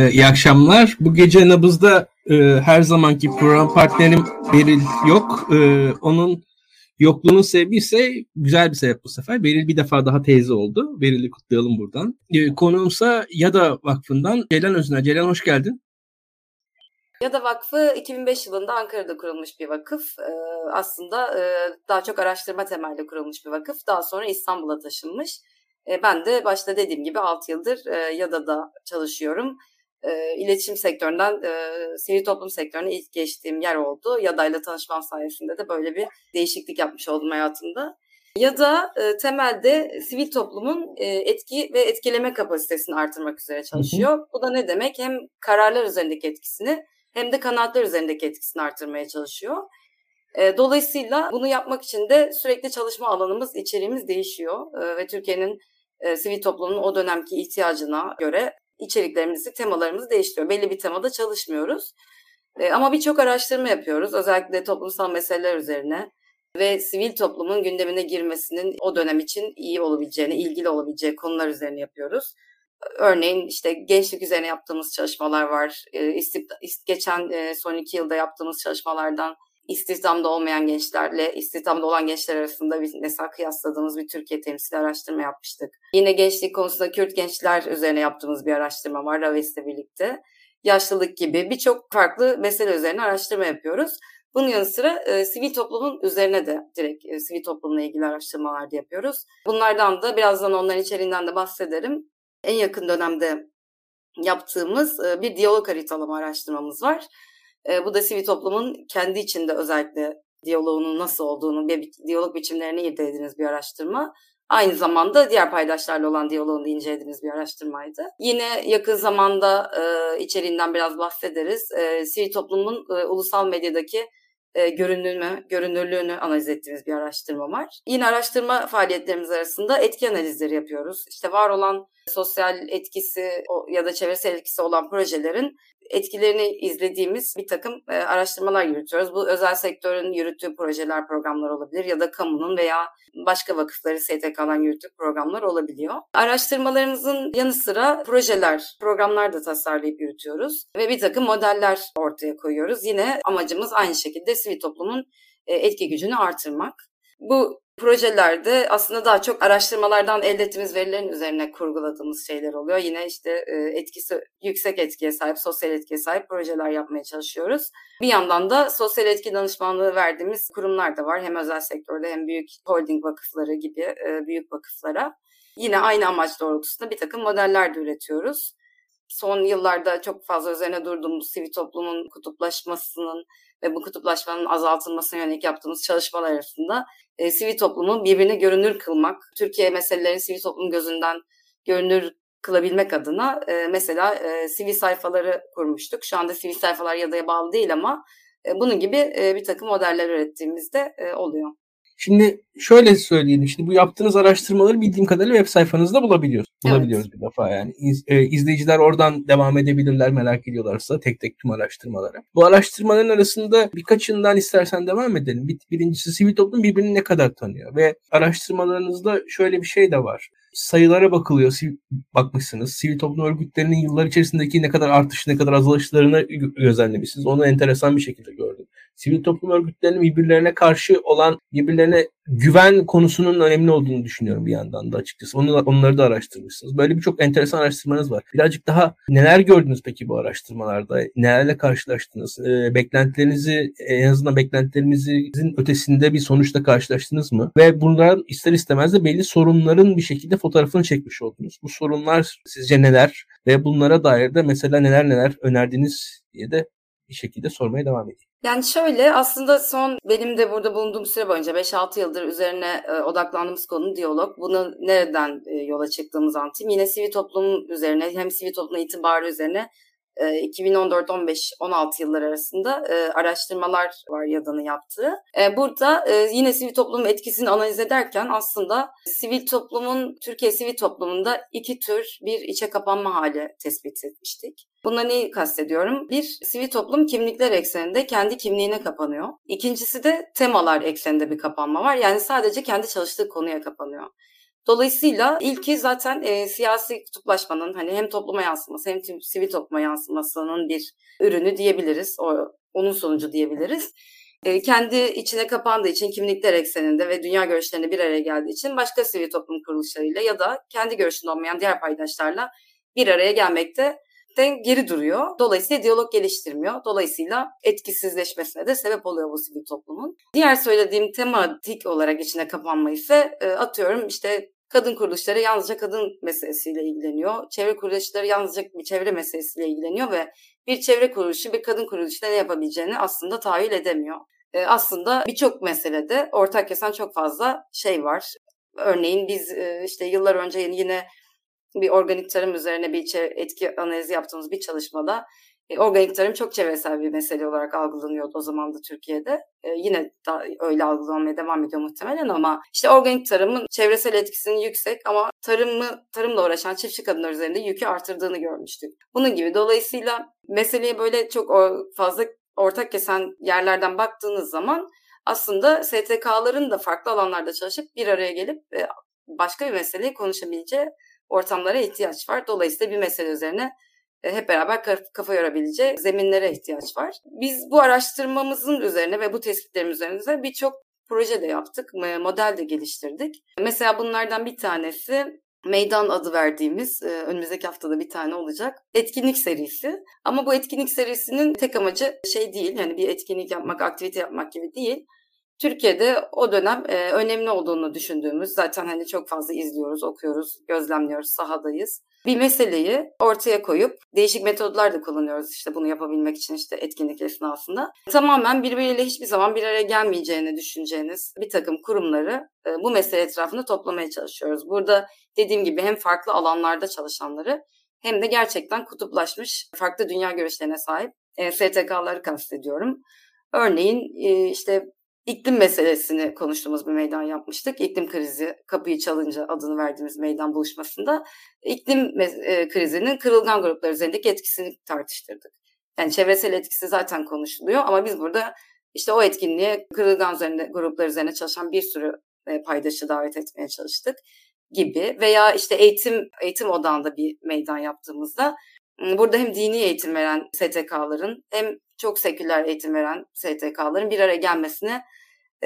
Ee, iyi akşamlar. Bu gece Nabız'da e, her zamanki program partnerim Beril yok. E, onun yokluğunun sebebi ise güzel bir sebep bu sefer. Beril bir defa daha teyze oldu. Beril'i kutlayalım buradan. E, konuğumsa Yada Vakfı'ndan Ceylan Özner. Ceylan hoş geldin. Yada Vakfı 2005 yılında Ankara'da kurulmuş bir vakıf. Ee, aslında e, daha çok araştırma temelli kurulmuş bir vakıf. Daha sonra İstanbul'a taşınmış. E, ben de başta dediğim gibi 6 yıldır e, Yada'da çalışıyorum e, iletişim sektöründen e, sivil toplum sektörüne ilk geçtiğim yer oldu. Yada'yla tanışmam sayesinde de böyle bir değişiklik yapmış oldum hayatımda. Ya da e, temelde sivil toplumun e, etki ve etkileme kapasitesini artırmak üzere çalışıyor. Hı hı. Bu da ne demek? Hem kararlar üzerindeki etkisini hem de kanaatler üzerindeki etkisini artırmaya çalışıyor. E, dolayısıyla bunu yapmak için de sürekli çalışma alanımız, içeriğimiz değişiyor e, ve Türkiye'nin e, sivil toplumunun o dönemki ihtiyacına göre içeriklerimizi, temalarımızı değiştiriyor. Belli bir temada çalışmıyoruz. E, ama birçok araştırma yapıyoruz. Özellikle toplumsal meseleler üzerine ve sivil toplumun gündemine girmesinin o dönem için iyi olabileceğini, ilgili olabileceği konular üzerine yapıyoruz. Örneğin işte gençlik üzerine yaptığımız çalışmalar var. E, geçen e, son iki yılda yaptığımız çalışmalardan istihdamda olmayan gençlerle istihdamda olan gençler arasında bir mesela kıyasladığımız bir Türkiye temsili araştırma yapmıştık. Yine gençlik konusunda Kürt gençler üzerine yaptığımız bir araştırma var Raves'le birlikte. Yaşlılık gibi birçok farklı mesele üzerine araştırma yapıyoruz. Bunun yanı sıra e, sivil toplumun üzerine de direkt e, sivil toplumla ilgili araştırmalar da yapıyoruz. Bunlardan da birazdan onların içeriğinden de bahsederim. En yakın dönemde yaptığımız e, bir diyalog haritalama araştırmamız var. E, bu da sivil toplumun kendi içinde özellikle diyaloğunun nasıl olduğunu ve diyalog biçimlerini irdelediğimiz bir araştırma. Aynı zamanda diğer paydaşlarla olan diyaloğunu da incelediğimiz bir araştırmaydı. Yine yakın zamanda e, içeriğinden biraz bahsederiz. E, sivil toplumun e, ulusal medyadaki e, görünümü, görünürlüğünü analiz ettiğimiz bir araştırma var. Yine araştırma faaliyetlerimiz arasında etki analizleri yapıyoruz. İşte var olan sosyal etkisi ya da çevresel etkisi olan projelerin etkilerini izlediğimiz bir takım e, araştırmalar yürütüyoruz. Bu özel sektörün yürüttüğü projeler, programlar olabilir ya da kamunun veya başka vakıfları, STK'dan yürüttüğü programlar olabiliyor. Araştırmalarımızın yanı sıra projeler, programlar da tasarlayıp yürütüyoruz ve bir takım modeller ortaya koyuyoruz. Yine amacımız aynı şekilde sivil toplumun e, etki gücünü artırmak. Bu projelerde aslında daha çok araştırmalardan elde ettiğimiz verilerin üzerine kurguladığımız şeyler oluyor. Yine işte e, etkisi yüksek etkiye sahip, sosyal etkiye sahip projeler yapmaya çalışıyoruz. Bir yandan da sosyal etki danışmanlığı verdiğimiz kurumlar da var. Hem özel sektörde hem büyük holding vakıfları gibi e, büyük vakıflara. Yine aynı amaç doğrultusunda bir takım modeller de üretiyoruz. Son yıllarda çok fazla üzerine durduğumuz sivil toplumun kutuplaşmasının ve bu kutuplaşmanın azaltılmasına yönelik yaptığımız çalışmalar arasında e, sivil toplumu birbirine görünür kılmak, Türkiye meselelerini sivil toplum gözünden görünür kılabilmek adına e, mesela e, sivil sayfaları kurmuştuk. Şu anda sivil sayfalar yadaya bağlı değil ama e, bunun gibi e, bir takım modeller ürettiğimizde e, oluyor. Şimdi şöyle söyleyelim. Şimdi bu yaptığınız araştırmaları bildiğim kadarıyla web sayfanızda bulabiliyoruz. Bulabiliyoruz evet. bir defa yani. İz, e, izleyiciler oradan devam edebilirler merak ediyorlarsa tek tek tüm araştırmalara. Bu araştırmaların arasında birkaçından istersen devam edelim. Bir, birincisi sivil toplum birbirini ne kadar tanıyor ve araştırmalarınızda şöyle bir şey de var. Sayılara bakılıyor. Sivil, bakmışsınız. Sivil toplum örgütlerinin yıllar içerisindeki ne kadar artış, ne kadar azalışlarını gözlemlemişsiniz. Onu enteresan bir şekilde gördüm sivil toplum örgütlerinin birbirlerine karşı olan birbirlerine güven konusunun önemli olduğunu düşünüyorum bir yandan da açıkçası. Onu, onları da araştırmışsınız. Böyle birçok enteresan araştırmanız var. Birazcık daha neler gördünüz peki bu araştırmalarda? Nelerle karşılaştınız? E, beklentilerinizi en azından beklentilerimizin ötesinde bir sonuçla karşılaştınız mı? Ve bunlar ister istemez de belli sorunların bir şekilde fotoğrafını çekmiş oldunuz. Bu sorunlar sizce neler? Ve bunlara dair de mesela neler neler önerdiniz diye de şekilde sormaya devam edeyim. Yani şöyle aslında son benim de burada bulunduğum süre boyunca 5-6 yıldır üzerine e, odaklandığımız konu diyalog. Bunu nereden e, yola çıktığımız anlatayım. Yine sivil toplum üzerine hem sivil toplum itibarı üzerine 2014, 15, 16 yıllar arasında e, araştırmalar var YADA'nın yaptığı. E, burada e, yine sivil toplumun etkisini analiz ederken aslında sivil toplumun, Türkiye sivil toplumunda iki tür bir içe kapanma hali tespit etmiştik. Buna neyi kastediyorum? Bir, sivil toplum kimlikler ekseninde kendi kimliğine kapanıyor. İkincisi de temalar ekseninde bir kapanma var. Yani sadece kendi çalıştığı konuya kapanıyor. Dolayısıyla ilki zaten e, siyasi kutuplaşmanın hani hem topluma yansıması hem sivil topluma yansımasının bir ürünü diyebiliriz. O, onun sonucu diyebiliriz. E, kendi içine kapandığı için kimlikler ekseninde ve dünya görüşlerinde bir araya geldiği için başka sivil toplum kuruluşlarıyla ya da kendi görüşünde olmayan diğer paydaşlarla bir araya gelmekte de geri duruyor. Dolayısıyla diyalog geliştirmiyor. Dolayısıyla etkisizleşmesine de sebep oluyor bu sivil toplumun. Diğer söylediğim tematik olarak içine kapanma ise e, atıyorum işte kadın kuruluşları yalnızca kadın meselesiyle ilgileniyor. Çevre kuruluşları yalnızca bir çevre meselesiyle ilgileniyor ve bir çevre kuruluşu bir kadın kuruluşta ne yapabileceğini aslında tahayyül edemiyor. E, aslında birçok meselede ortak kesen çok fazla şey var. Örneğin biz e, işte yıllar önce yine bir organik tarım üzerine bir etki analizi yaptığımız bir çalışmada e, organik tarım çok çevresel bir mesele olarak algılanıyordu o zaman da Türkiye'de. E, yine da öyle algılanmaya devam ediyor muhtemelen ama işte organik tarımın çevresel etkisinin yüksek ama tarımı tarımla uğraşan çiftçi kadınlar üzerinde yükü artırdığını görmüştük. Bunun gibi dolayısıyla meseleye böyle çok fazla ortak kesen yerlerden baktığınız zaman aslında STK'ların da farklı alanlarda çalışıp bir araya gelip e, başka bir meseleyi konuşabileceği ortamlara ihtiyaç var. Dolayısıyla bir mesele üzerine hep beraber kafa yorabileceği zeminlere ihtiyaç var. Biz bu araştırmamızın üzerine ve bu tespitlerimiz üzerine birçok proje de yaptık, model de geliştirdik. Mesela bunlardan bir tanesi Meydan adı verdiğimiz e, önümüzdeki haftada bir tane olacak etkinlik serisi. Ama bu etkinlik serisinin tek amacı şey değil yani bir etkinlik yapmak, aktivite yapmak gibi değil. Türkiye'de o dönem e, önemli olduğunu düşündüğümüz zaten hani çok fazla izliyoruz, okuyoruz, gözlemliyoruz, sahadayız. Bir meseleyi ortaya koyup değişik metodlar da kullanıyoruz işte bunu yapabilmek için işte etkinlik esnasında. Tamamen birbiriyle hiçbir zaman bir araya gelmeyeceğini düşüneceğiniz bir takım kurumları e, bu mesele etrafında toplamaya çalışıyoruz. Burada dediğim gibi hem farklı alanlarda çalışanları hem de gerçekten kutuplaşmış farklı dünya görüşlerine sahip e, STK'ları kastediyorum. Örneğin e, işte iklim meselesini konuştuğumuz bir meydan yapmıştık. İklim krizi kapıyı çalınca adını verdiğimiz meydan buluşmasında iklim e, krizinin kırılgan gruplar üzerindeki etkisini tartıştırdık. Yani çevresel etkisi zaten konuşuluyor ama biz burada işte o etkinliğe kırılgan üzerinde, gruplar üzerine çalışan bir sürü e, paydaşı davet etmeye çalıştık gibi veya işte eğitim eğitim odağında bir meydan yaptığımızda burada hem dini eğitim veren STK'ların hem çok seküler eğitim veren STK'ların bir araya gelmesine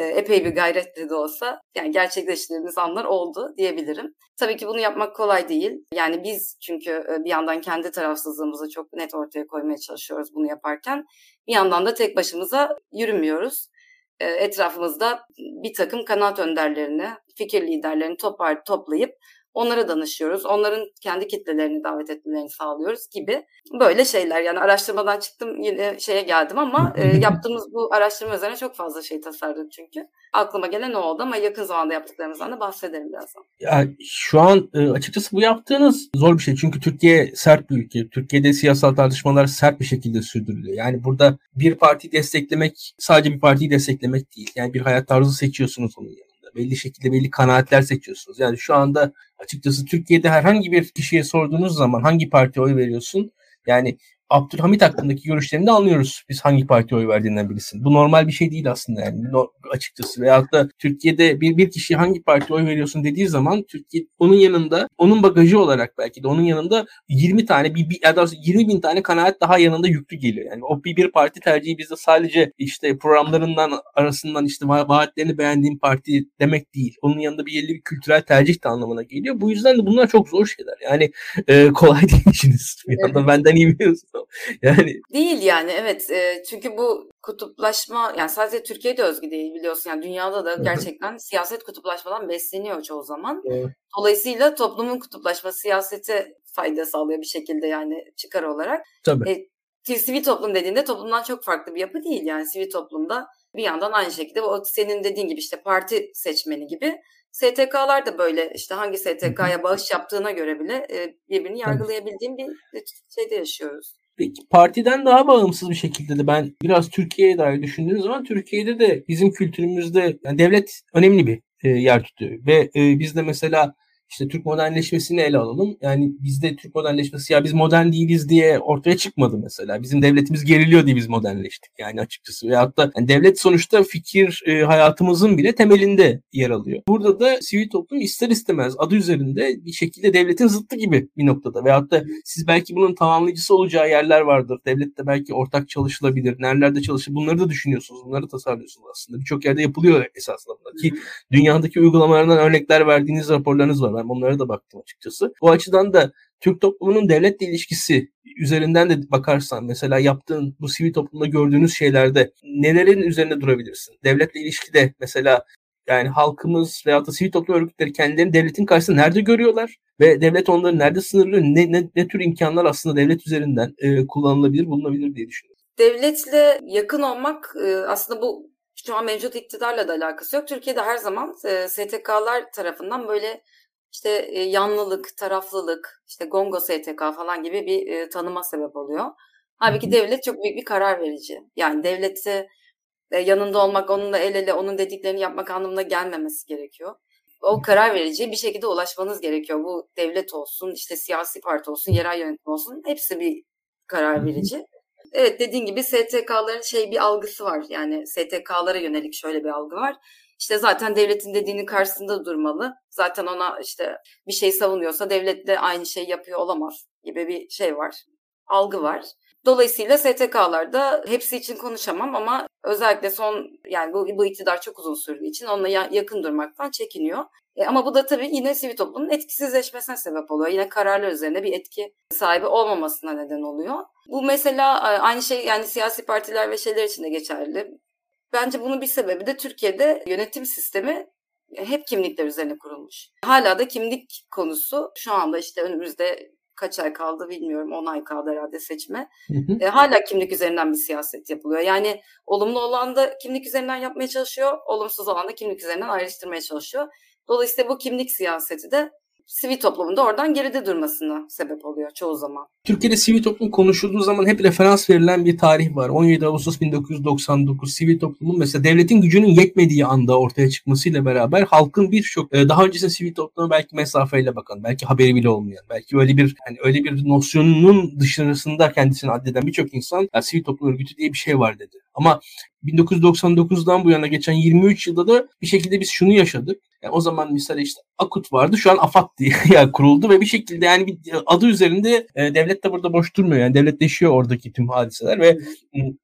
epey bir gayretli de olsa yani gerçekleştirdiğimiz anlar oldu diyebilirim. Tabii ki bunu yapmak kolay değil. Yani biz çünkü e, bir yandan kendi tarafsızlığımızı çok net ortaya koymaya çalışıyoruz bunu yaparken. Bir yandan da tek başımıza yürümüyoruz. E, etrafımızda bir takım kanaat önderlerini, fikir liderlerini topar, toplayıp Onlara danışıyoruz. Onların kendi kitlelerini davet etmelerini sağlıyoruz gibi böyle şeyler. Yani araştırmadan çıktım yine şeye geldim ama e, yaptığımız bu araştırma üzerine çok fazla şey tasarladım çünkü. Aklıma gelen o oldu ama yakın zamanda yaptıklarımızdan da bahsedelim birazdan. Ya, şu an e, açıkçası bu yaptığınız zor bir şey. Çünkü Türkiye sert bir ülke. Türkiye'de siyasal tartışmalar sert bir şekilde sürdürülüyor. Yani burada bir parti desteklemek sadece bir partiyi desteklemek değil. Yani bir hayat tarzı seçiyorsunuz onun yanında belli şekilde belli kanaatler seçiyorsunuz. Yani şu anda açıkçası Türkiye'de herhangi bir kişiye sorduğunuz zaman hangi partiye oy veriyorsun? Yani Abdülhamit hakkındaki görüşlerini de anlıyoruz. Biz hangi partiye oy verdiğinden bilirsin. Bu normal bir şey değil aslında yani açıkçası. Veyahut da Türkiye'de bir, bir kişi hangi partiye oy veriyorsun dediği zaman Türkiye onun yanında onun bagajı olarak belki de onun yanında 20 tane bir, bir ya da 20 bin tane kanaat daha yanında yüklü geliyor. Yani o bir, bir parti tercihi bizde sadece işte programlarından arasından işte vaatlerini beğendiğim parti demek değil. Onun yanında bir belli bir kültürel tercih de anlamına geliyor. Bu yüzden de bunlar çok zor şeyler. Yani e, kolay değil işiniz. Bir yandan benden iyi biliyorsun. yani değil yani evet. E, çünkü bu kutuplaşma yani sadece Türkiye'de özgü değil biliyorsun. Yani dünyada da gerçekten siyaset kutuplaşmadan besleniyor çoğu zaman. Evet. Dolayısıyla toplumun kutuplaşması siyasete fayda sağlıyor bir şekilde yani çıkar olarak. Tabii. E, sivil toplum dediğinde toplumdan çok farklı bir yapı değil. Yani sivil toplumda bir yandan aynı şekilde o senin dediğin gibi işte parti seçmeni gibi STK'lar da böyle işte hangi STK'ya bağış yaptığına göre bile birbirini yargılayabildiğim bir şeyde yaşıyoruz. Peki partiden daha bağımsız bir şekilde de ben biraz Türkiye'ye dair düşündüğüm zaman Türkiye'de de bizim kültürümüzde yani devlet önemli bir e, yer tutuyor. Ve e, bizde mesela işte Türk modernleşmesini ele alalım. Yani bizde Türk modernleşmesi ya biz modern değiliz diye ortaya çıkmadı mesela. Bizim devletimiz geriliyor diye biz modernleştik yani açıkçası. Veyahut da yani devlet sonuçta fikir e, hayatımızın bile temelinde yer alıyor. Burada da sivil toplum ister istemez adı üzerinde bir şekilde devletin zıttı gibi bir noktada. Veyahut da siz belki bunun tamamlayıcısı olacağı yerler vardır. Devlette belki ortak çalışılabilir. Nerelerde çalışır bunları da düşünüyorsunuz. Bunları tasarlıyorsunuz aslında. Birçok yerde yapılıyor esasında. Ki dünyadaki uygulamalarından örnekler verdiğiniz raporlarınız var. Ben onlara da baktım açıkçası. Bu açıdan da Türk toplumunun devletle ilişkisi üzerinden de bakarsan mesela yaptığın bu sivil toplumda gördüğünüz şeylerde nelerin üzerinde durabilirsin? Devletle ilişkide mesela yani halkımız veya da sivil toplum örgütleri kendilerini devletin karşısında nerede görüyorlar ve devlet onları nerede sınırlıyor? Ne, ne, ne tür imkanlar aslında devlet üzerinden e, kullanılabilir, bulunabilir diye düşünüyorum. Devletle yakın olmak e, aslında bu şu an mevcut iktidarla da alakası yok. Türkiye'de her zaman e, STK'lar tarafından böyle işte e, yanlılık, taraflılık, işte Gongo STK falan gibi bir e, tanıma sebep oluyor. Halbuki devlet çok büyük bir karar verici. Yani devleti e, yanında olmak, onunla el ele onun dediklerini yapmak anlamına gelmemesi gerekiyor. O karar verici bir şekilde ulaşmanız gerekiyor. Bu devlet olsun, işte siyasi parti olsun, yerel yönetim olsun hepsi bir karar verici. Evet dediğin gibi STK'ların şey bir algısı var. Yani STK'lara yönelik şöyle bir algı var. İşte zaten devletin dediğinin karşısında durmalı. Zaten ona işte bir şey savunuyorsa devlet de aynı şey yapıyor olamaz gibi bir şey var. Algı var. Dolayısıyla STK'larda hepsi için konuşamam ama özellikle son yani bu, bu iktidar çok uzun sürdüğü için onunla yakın durmaktan çekiniyor. E, ama bu da tabii yine sivil toplumun etkisizleşmesine sebep oluyor. Yine kararlar üzerine bir etki sahibi olmamasına neden oluyor. Bu mesela e, aynı şey yani siyasi partiler ve şeyler için de geçerli. Bence bunun bir sebebi de Türkiye'de yönetim sistemi hep kimlikler üzerine kurulmuş. Hala da kimlik konusu şu anda işte önümüzde kaç ay kaldı bilmiyorum 10 ay kaldı herhalde. Hı hı. E, hala kimlik üzerinden bir siyaset yapılıyor. Yani olumlu olan da kimlik üzerinden yapmaya çalışıyor, olumsuz olan da kimlik üzerinden ayrıştırmaya çalışıyor. Dolayısıyla bu kimlik siyaseti de sivil toplumun da oradan geride durmasına sebep oluyor çoğu zaman. Türkiye'de sivil toplum konuşulduğu zaman hep referans verilen bir tarih var. 17 Ağustos 1999 sivil toplumun mesela devletin gücünün yetmediği anda ortaya çıkmasıyla beraber halkın birçok e, daha öncesinde sivil topluma belki mesafeyle bakan, belki haberi bile olmayan, belki öyle bir hani öyle bir nosyonunun dışarısında kendisini addeden birçok insan sivil toplum örgütü diye bir şey var dedi. Ama 1999'dan bu yana geçen 23 yılda da bir şekilde biz şunu yaşadık. Yani o zaman mesela işte Akut vardı. Şu an AFAD diye yani kuruldu ve bir şekilde yani bir adı üzerinde e, devlet de burada boş durmuyor. Yani devletleşiyor oradaki tüm hadiseler ve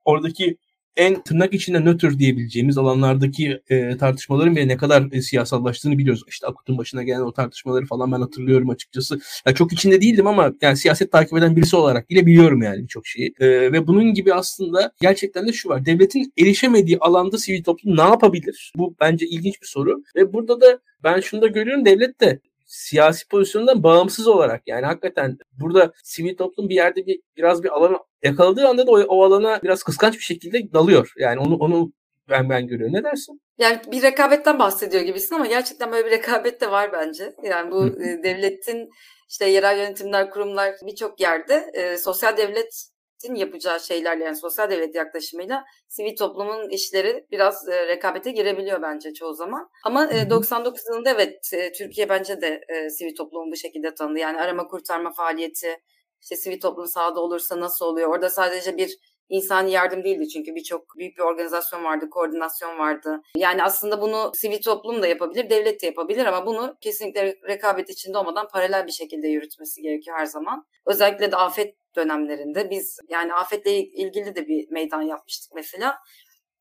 oradaki en tırnak içinde nötr diyebileceğimiz alanlardaki e, tartışmaların bile ne kadar e, siyasallaştığını biliyoruz. İşte Akut'un başına gelen o tartışmaları falan ben hatırlıyorum açıkçası. Yani çok içinde değildim ama yani siyaset takip eden birisi olarak bile biliyorum yani birçok şeyi. E, ve bunun gibi aslında gerçekten de şu var. Devletin erişemediği alanda sivil toplum ne yapabilir? Bu bence ilginç bir soru. Ve burada da ben şunu da görüyorum devlet de siyasi pozisyondan bağımsız olarak yani hakikaten burada sivil toplum bir yerde bir biraz bir alanı yakaladığı anda da o, o alana biraz kıskanç bir şekilde dalıyor. Yani onu onu ben ben görüyorum. Ne dersin? Yani bir rekabetten bahsediyor gibisin ama gerçekten böyle bir rekabet de var bence. Yani bu e, devletin işte yerel yönetimler, kurumlar birçok yerde e, sosyal devlet yapacağı şeylerle yani sosyal devlet yaklaşımıyla sivil toplumun işleri biraz e, rekabete girebiliyor bence çoğu zaman. Ama e, 99 yılında evet e, Türkiye bence de e, sivil toplumu bu şekilde tanıdı. Yani arama kurtarma faaliyeti, işte sivil toplum sahada olursa nasıl oluyor? Orada sadece bir insani yardım değildi çünkü birçok büyük bir organizasyon vardı, koordinasyon vardı. Yani aslında bunu sivil toplum da yapabilir, devlet de yapabilir ama bunu kesinlikle rekabet içinde olmadan paralel bir şekilde yürütmesi gerekiyor her zaman. Özellikle de afet dönemlerinde biz yani afetle ilgili de bir meydan yapmıştık mesela.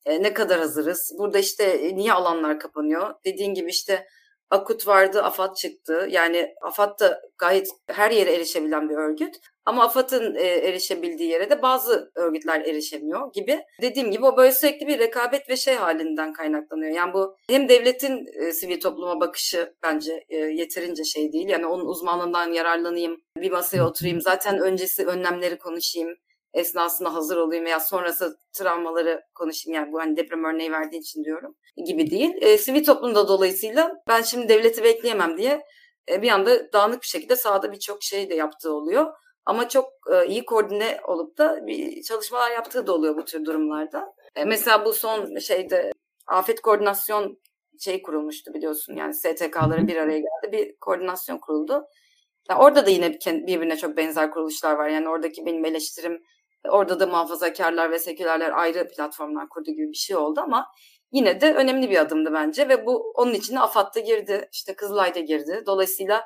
E, ne kadar hazırız? Burada işte e, niye alanlar kapanıyor? Dediğin gibi işte Akut vardı, AFAD çıktı. Yani AFAD da gayet her yere erişebilen bir örgüt. Ama AFAD'ın e, erişebildiği yere de bazı örgütler erişemiyor gibi. Dediğim gibi o böyle sürekli bir rekabet ve şey halinden kaynaklanıyor. Yani bu hem devletin e, sivil topluma bakışı bence e, yeterince şey değil. Yani onun uzmanlığından yararlanayım, bir masaya oturayım, zaten öncesi önlemleri konuşayım esnasında hazır olayım veya sonrası travmaları konuşayım yani bu hani deprem örneği verdiği için diyorum gibi değil. E, sivil toplumda dolayısıyla ben şimdi devleti bekleyemem diye e, bir anda dağınık bir şekilde sahada birçok şey de yaptığı oluyor. Ama çok e, iyi koordine olup da bir çalışmalar yaptığı da oluyor bu tür durumlarda. E, mesela bu son şeyde afet koordinasyon şey kurulmuştu biliyorsun. Yani STK'ların bir araya geldi. Bir koordinasyon kuruldu. Yani orada da yine birbirine çok benzer kuruluşlar var. Yani oradaki benim eleştirim orada da muhafazakarlar ve sekülerler ayrı platformlar kurdu gibi bir şey oldu ama yine de önemli bir adımdı bence ve bu onun içine AFAD da girdi, işte Kızılay da girdi. Dolayısıyla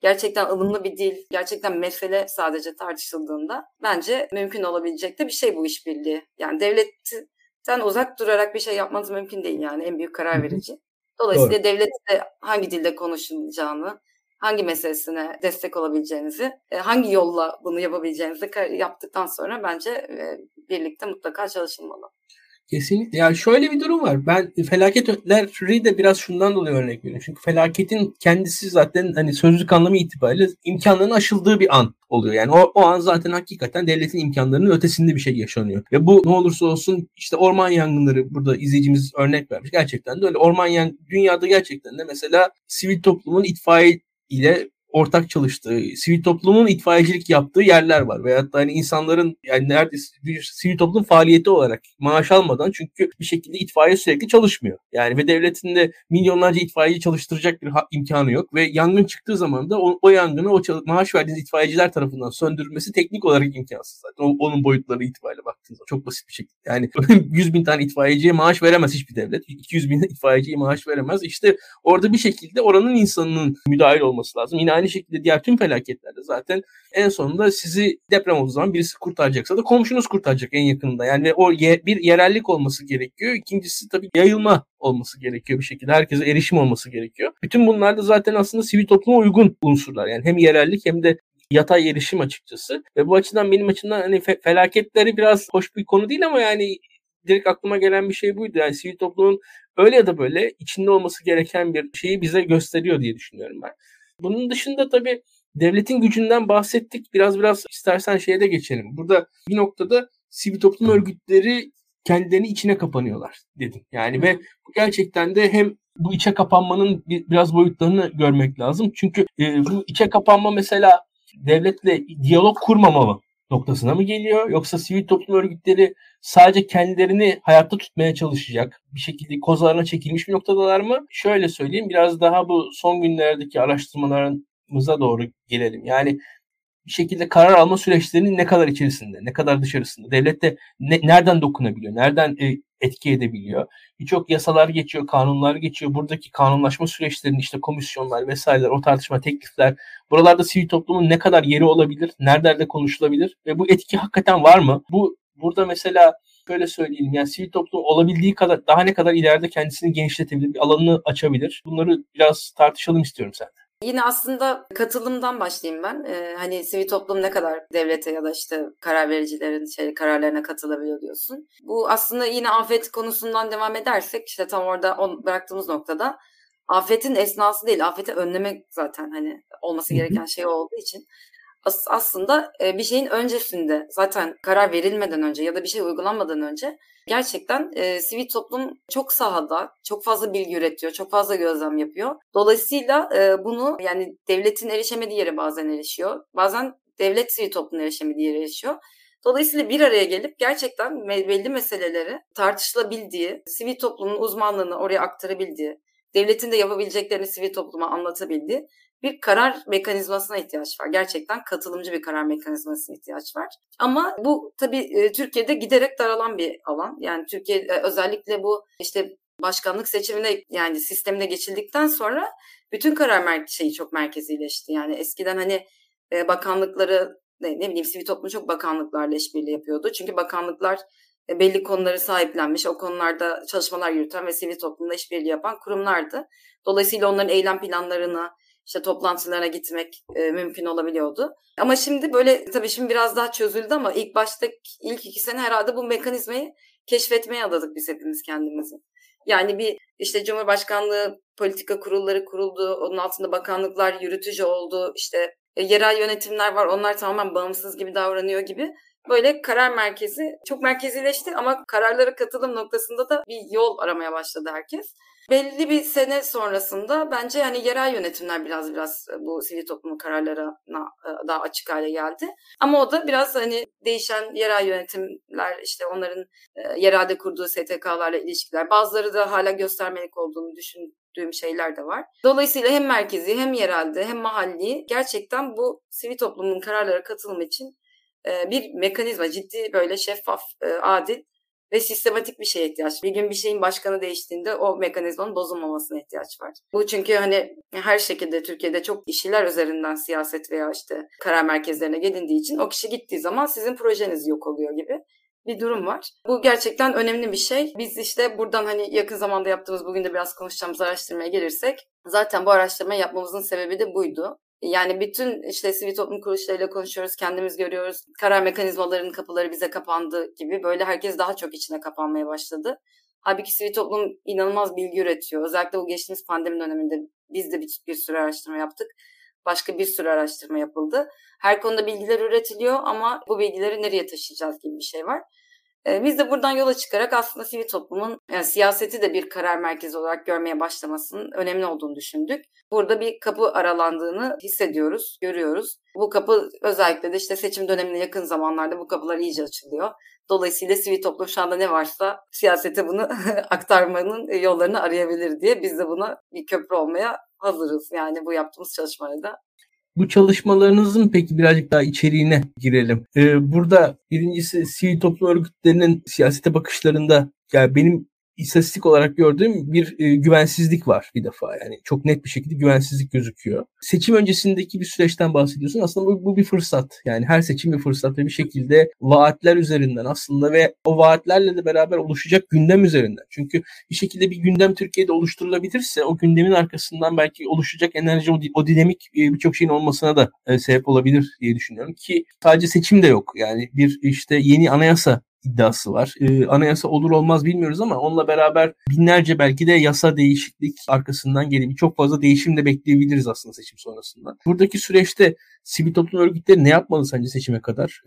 gerçekten ılımlı bir dil, gerçekten mesele sadece tartışıldığında bence mümkün olabilecek de bir şey bu işbirliği. Yani devletten uzak durarak bir şey yapmanız mümkün değil yani en büyük karar verici. Dolayısıyla Doğru. devlette hangi dilde konuşulacağını, hangi meselesine destek olabileceğinizi, e, hangi yolla bunu yapabileceğinizi yaptıktan sonra bence e, birlikte mutlaka çalışılmalı. Kesinlikle. Yani şöyle bir durum var. Ben felaketleri de biraz şundan dolayı örnek veriyorum. Çünkü felaketin kendisi zaten hani sözlük anlamı itibariyle imkanların aşıldığı bir an oluyor. Yani o, o an zaten hakikaten devletin imkanlarının ötesinde bir şey yaşanıyor. Ve bu ne olursa olsun işte orman yangınları burada izleyicimiz örnek vermiş. Gerçekten de öyle. Orman yangın dünyada gerçekten de mesela sivil toplumun itfaiye ile ortak çalıştığı, sivil toplumun itfaiyecilik yaptığı yerler var. Veyahut da hani insanların yani neredeyse bir sivil toplum faaliyeti olarak maaş almadan çünkü bir şekilde itfaiye sürekli çalışmıyor. Yani ve devletin de milyonlarca itfaiyeci çalıştıracak bir imkanı yok ve yangın çıktığı zaman da o, o yangını o maaş verdiğiniz itfaiyeciler tarafından söndürülmesi teknik olarak imkansız zaten. O, onun boyutları itibariyle baktığınızda çok basit bir şekilde. Yani 100 bin tane itfaiyeciye maaş veremez hiçbir devlet. 200 bin itfaiyeciye maaş veremez. İşte orada bir şekilde oranın insanının müdahil olması lazım. Yine aynı şekilde diğer tüm felaketlerde zaten en sonunda sizi deprem olduğu zaman birisi kurtaracaksa da komşunuz kurtaracak en yakınında. Yani o ye, bir yerellik olması gerekiyor. İkincisi tabii yayılma olması gerekiyor bir şekilde. Herkese erişim olması gerekiyor. Bütün bunlar da zaten aslında sivil topluma uygun unsurlar. Yani hem yerellik hem de yatay erişim açıkçası. Ve bu açıdan benim açımdan hani fe- felaketleri biraz hoş bir konu değil ama yani direkt aklıma gelen bir şey buydu. Yani sivil toplumun öyle ya da böyle içinde olması gereken bir şeyi bize gösteriyor diye düşünüyorum ben. Bunun dışında tabii devletin gücünden bahsettik. Biraz biraz istersen şeye de geçelim. Burada bir noktada sivil toplum örgütleri kendilerini içine kapanıyorlar dedim. Yani ve gerçekten de hem bu içe kapanmanın biraz boyutlarını görmek lazım. Çünkü e, bu içe kapanma mesela devletle diyalog kurmamalı noktasına mı geliyor? Yoksa sivil toplum örgütleri sadece kendilerini hayatta tutmaya çalışacak bir şekilde kozlarına çekilmiş bir noktadalar mı? Şöyle söyleyeyim biraz daha bu son günlerdeki araştırmalarımıza doğru gelelim. Yani bir şekilde karar alma süreçlerinin ne kadar içerisinde, ne kadar dışarısında, devlette ne, nereden dokunabiliyor, nereden e, etki edebiliyor. Birçok yasalar geçiyor, kanunlar geçiyor. Buradaki kanunlaşma süreçlerinin işte komisyonlar vesaireler, o tartışma teklifler, buralarda sivil toplumun ne kadar yeri olabilir, nerelerde konuşulabilir ve bu etki hakikaten var mı? Bu burada mesela şöyle söyleyelim yani sivil toplum olabildiği kadar daha ne kadar ileride kendisini genişletebilir, bir alanını açabilir. Bunları biraz tartışalım istiyorum senden. Yine aslında katılımdan başlayayım ben. Ee, hani sivil toplum ne kadar devlete ya da işte karar vericilerin şey, kararlarına katılabiliyor diyorsun. Bu aslında yine afet konusundan devam edersek işte tam orada on, bıraktığımız noktada afetin esnası değil, afeti önlemek zaten hani olması gereken şey olduğu için as- aslında e, bir şeyin öncesinde zaten karar verilmeden önce ya da bir şey uygulanmadan önce gerçekten e, sivil toplum çok sahada, çok fazla bilgi üretiyor, çok fazla gözlem yapıyor. Dolayısıyla e, bunu yani devletin erişemediği yere bazen erişiyor. Bazen devlet sivil toplumun erişemediği yere erişiyor. Dolayısıyla bir araya gelip gerçekten belli meseleleri tartışılabildiği, sivil toplumun uzmanlığını oraya aktarabildiği, devletin de yapabileceklerini sivil topluma anlatabildiği bir karar mekanizmasına ihtiyaç var. Gerçekten katılımcı bir karar mekanizmasına ihtiyaç var. Ama bu tabii e, Türkiye'de giderek daralan bir alan. Yani Türkiye e, özellikle bu işte başkanlık seçimine yani sistemine geçildikten sonra bütün karar mer- şeyi çok merkezileşti. Yani eskiden hani e, bakanlıkları ne, ne bileyim sivil toplum çok bakanlıklarla işbirliği yapıyordu. Çünkü bakanlıklar belli konuları sahiplenmiş, o konularda çalışmalar yürüten ve sivil toplumla işbirliği yapan kurumlardı. Dolayısıyla onların eylem planlarını, işte toplantılara gitmek e, mümkün olabiliyordu. Ama şimdi böyle tabii şimdi biraz daha çözüldü ama ilk başta ilk iki sene herhalde bu mekanizmayı keşfetmeye adadık biz hepimiz kendimizi. Yani bir işte Cumhurbaşkanlığı politika kurulları kuruldu, onun altında bakanlıklar yürütücü oldu, işte e, yerel yönetimler var onlar tamamen bağımsız gibi davranıyor gibi böyle karar merkezi çok merkezileşti ama kararlara katılım noktasında da bir yol aramaya başladı herkes. Belli bir sene sonrasında bence hani yerel yönetimler biraz biraz bu sivil toplumun kararlarına e, daha açık hale geldi. Ama o da biraz hani değişen yerel yönetimler işte onların e, yerelde kurduğu STK'larla ilişkiler bazıları da hala göstermelik olduğunu düşündüğüm şeyler de var. Dolayısıyla hem merkezi hem yerelde hem mahalli gerçekten bu sivil toplumun kararlara katılımı için e, bir mekanizma ciddi böyle şeffaf, adil ve sistematik bir şeye ihtiyaç. Bir gün bir şeyin başkanı değiştiğinde o mekanizmanın bozulmamasına ihtiyaç var. Bu çünkü hani her şekilde Türkiye'de çok işler üzerinden siyaset veya işte karar merkezlerine gelindiği için o kişi gittiği zaman sizin projeniz yok oluyor gibi bir durum var. Bu gerçekten önemli bir şey. Biz işte buradan hani yakın zamanda yaptığımız bugün de biraz konuşacağımız araştırmaya gelirsek zaten bu araştırmayı yapmamızın sebebi de buydu. Yani bütün işte sivil toplum kuruluşlarıyla konuşuyoruz, kendimiz görüyoruz. Karar mekanizmalarının kapıları bize kapandı gibi böyle herkes daha çok içine kapanmaya başladı. Halbuki sivil toplum inanılmaz bilgi üretiyor. Özellikle bu geçtiğimiz pandemi döneminde biz de bir, bir sürü araştırma yaptık. Başka bir sürü araştırma yapıldı. Her konuda bilgiler üretiliyor ama bu bilgileri nereye taşıyacağız gibi bir şey var. Ee, biz de buradan yola çıkarak aslında sivil toplumun yani siyaseti de bir karar merkezi olarak görmeye başlamasının önemli olduğunu düşündük. Burada bir kapı aralandığını hissediyoruz, görüyoruz. Bu kapı özellikle de işte seçim dönemine yakın zamanlarda bu kapılar iyice açılıyor. Dolayısıyla sivil toplum şu anda ne varsa siyasete bunu aktarmanın yollarını arayabilir diye biz de buna bir köprü olmaya hazırız. Yani bu yaptığımız çalışmada bu çalışmalarınızın peki birazcık daha içeriğine girelim. Ee, burada birincisi sivil toplum örgütlerinin siyasete bakışlarında yani benim istatistik olarak gördüğüm bir e, güvensizlik var bir defa yani çok net bir şekilde güvensizlik gözüküyor. Seçim öncesindeki bir süreçten bahsediyorsun. Aslında bu, bu bir fırsat. Yani her seçim bir fırsat ve bir şekilde vaatler üzerinden aslında ve o vaatlerle de beraber oluşacak gündem üzerinden. Çünkü bir şekilde bir gündem Türkiye'de oluşturulabilirse o gündemin arkasından belki oluşacak enerji o, o dinamik e, birçok şeyin olmasına da e, sebep olabilir diye düşünüyorum ki sadece seçim de yok. Yani bir işte yeni anayasa iddiası var. Ee, anayasa olur olmaz bilmiyoruz ama onunla beraber binlerce belki de yasa değişiklik arkasından gelip çok fazla değişim de bekleyebiliriz aslında seçim sonrasında. Buradaki süreçte sivil toplum örgütleri ne yapmalı sence seçime kadar?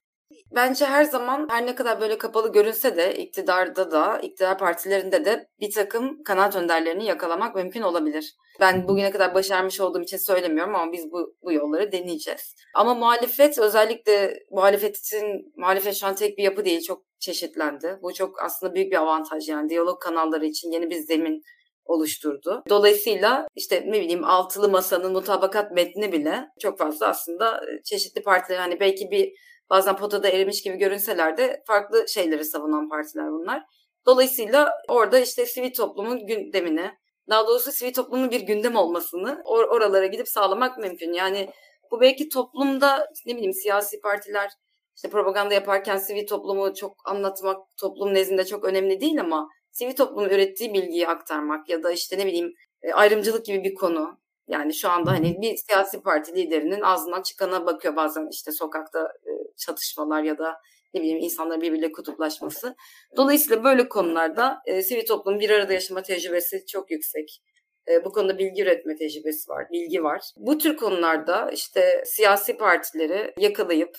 Bence her zaman her ne kadar böyle kapalı görünse de iktidarda da, iktidar partilerinde de bir takım kanaat önderlerini yakalamak mümkün olabilir. Ben bugüne kadar başarmış olduğum için söylemiyorum ama biz bu, bu yolları deneyeceğiz. Ama muhalefet özellikle muhalefetin, muhalefet şu an tek bir yapı değil çok çeşitlendi. Bu çok aslında büyük bir avantaj yani diyalog kanalları için yeni bir zemin oluşturdu. Dolayısıyla işte ne bileyim altılı masanın mutabakat metni bile çok fazla aslında çeşitli partiler hani belki bir bazen potada erimiş gibi görünseler de farklı şeyleri savunan partiler bunlar. Dolayısıyla orada işte sivil toplumun gündemini, daha doğrusu sivil toplumun bir gündem olmasını or- oralara gidip sağlamak mümkün. Yani bu belki toplumda ne bileyim siyasi partiler işte propaganda yaparken sivil toplumu çok anlatmak toplum nezdinde çok önemli değil ama sivil toplumun ürettiği bilgiyi aktarmak ya da işte ne bileyim e, ayrımcılık gibi bir konu yani şu anda hani bir siyasi parti liderinin ağzından çıkana bakıyor bazen işte sokakta e, çatışmalar ya da ne bileyim insanların birbiriyle kutuplaşması. Dolayısıyla böyle konularda e, sivil toplumun bir arada yaşama tecrübesi çok yüksek. E, bu konuda bilgi üretme tecrübesi var, bilgi var. Bu tür konularda işte siyasi partileri yakalayıp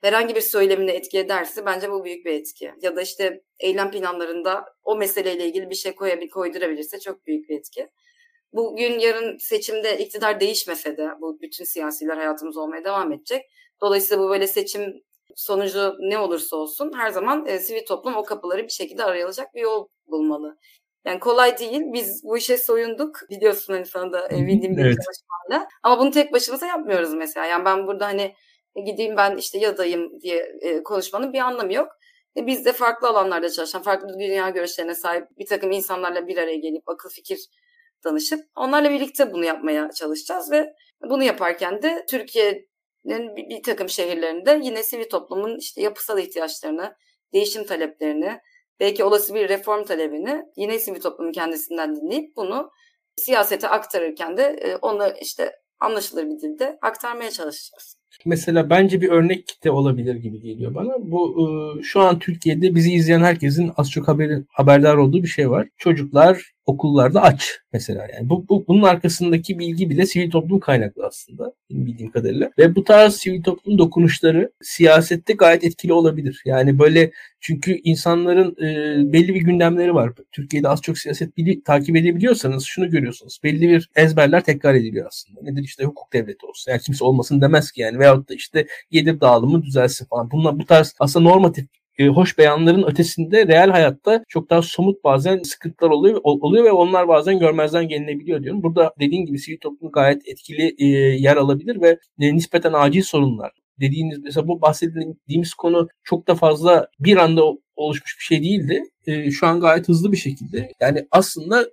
herhangi bir söylemine etki ederse bence bu büyük bir etki. Ya da işte eylem planlarında o meseleyle ilgili bir şey koyabilir, koydurabilirse çok büyük bir etki bugün yarın seçimde iktidar değişmese de bu bütün siyasiler hayatımız olmaya devam edecek. Dolayısıyla bu böyle seçim sonucu ne olursa olsun her zaman e, sivil toplum o kapıları bir şekilde arayacak bir yol bulmalı. Yani kolay değil. Biz bu işe soyunduk. Biliyorsun hani sana da bildiğim bir evet. çalışmayla. Ama bunu tek başımıza yapmıyoruz mesela. Yani ben burada hani e, gideyim ben işte yadayım diye e, konuşmanın bir anlamı yok. E, biz de farklı alanlarda çalışan, farklı dünya görüşlerine sahip bir takım insanlarla bir araya gelip akıl fikir danışıp onlarla birlikte bunu yapmaya çalışacağız ve bunu yaparken de Türkiye'nin bir, takım şehirlerinde yine sivil toplumun işte yapısal ihtiyaçlarını, değişim taleplerini, belki olası bir reform talebini yine sivil toplumun kendisinden dinleyip bunu siyasete aktarırken de e, onu işte anlaşılır bir dilde aktarmaya çalışacağız. Mesela bence bir örnek kitle olabilir gibi geliyor bana. Bu e, şu an Türkiye'de bizi izleyen herkesin az çok haberi, haberdar olduğu bir şey var. Çocuklar okullarda aç mesela yani. Bu, bu bunun arkasındaki bilgi bile sivil toplum kaynaklı aslında bildiğim kadarıyla. Ve bu tarz sivil toplum dokunuşları siyasette gayet etkili olabilir. Yani böyle çünkü insanların e, belli bir gündemleri var. Türkiye'de az çok siyaset bili, takip edebiliyorsanız şunu görüyorsunuz. Belli bir ezberler tekrar ediliyor aslında. Nedir işte hukuk devleti olsun. Yani kimse olmasın demez ki yani. Veyahut da işte gelir dağılımı düzelsin falan. Bunlar bu tarz aslında normatif e, hoş beyanların ötesinde real hayatta çok daha somut bazen sıkıntılar oluyor oluyor ve onlar bazen görmezden gelinebiliyor diyorum. Burada dediğim gibi sivil toplum gayet etkili e, yer alabilir ve e, nispeten acil sorunlar dediğiniz mesela bu bahsettiğimiz konu çok da fazla bir anda oluşmuş bir şey değildi. E, şu an gayet hızlı bir şekilde. Yani aslında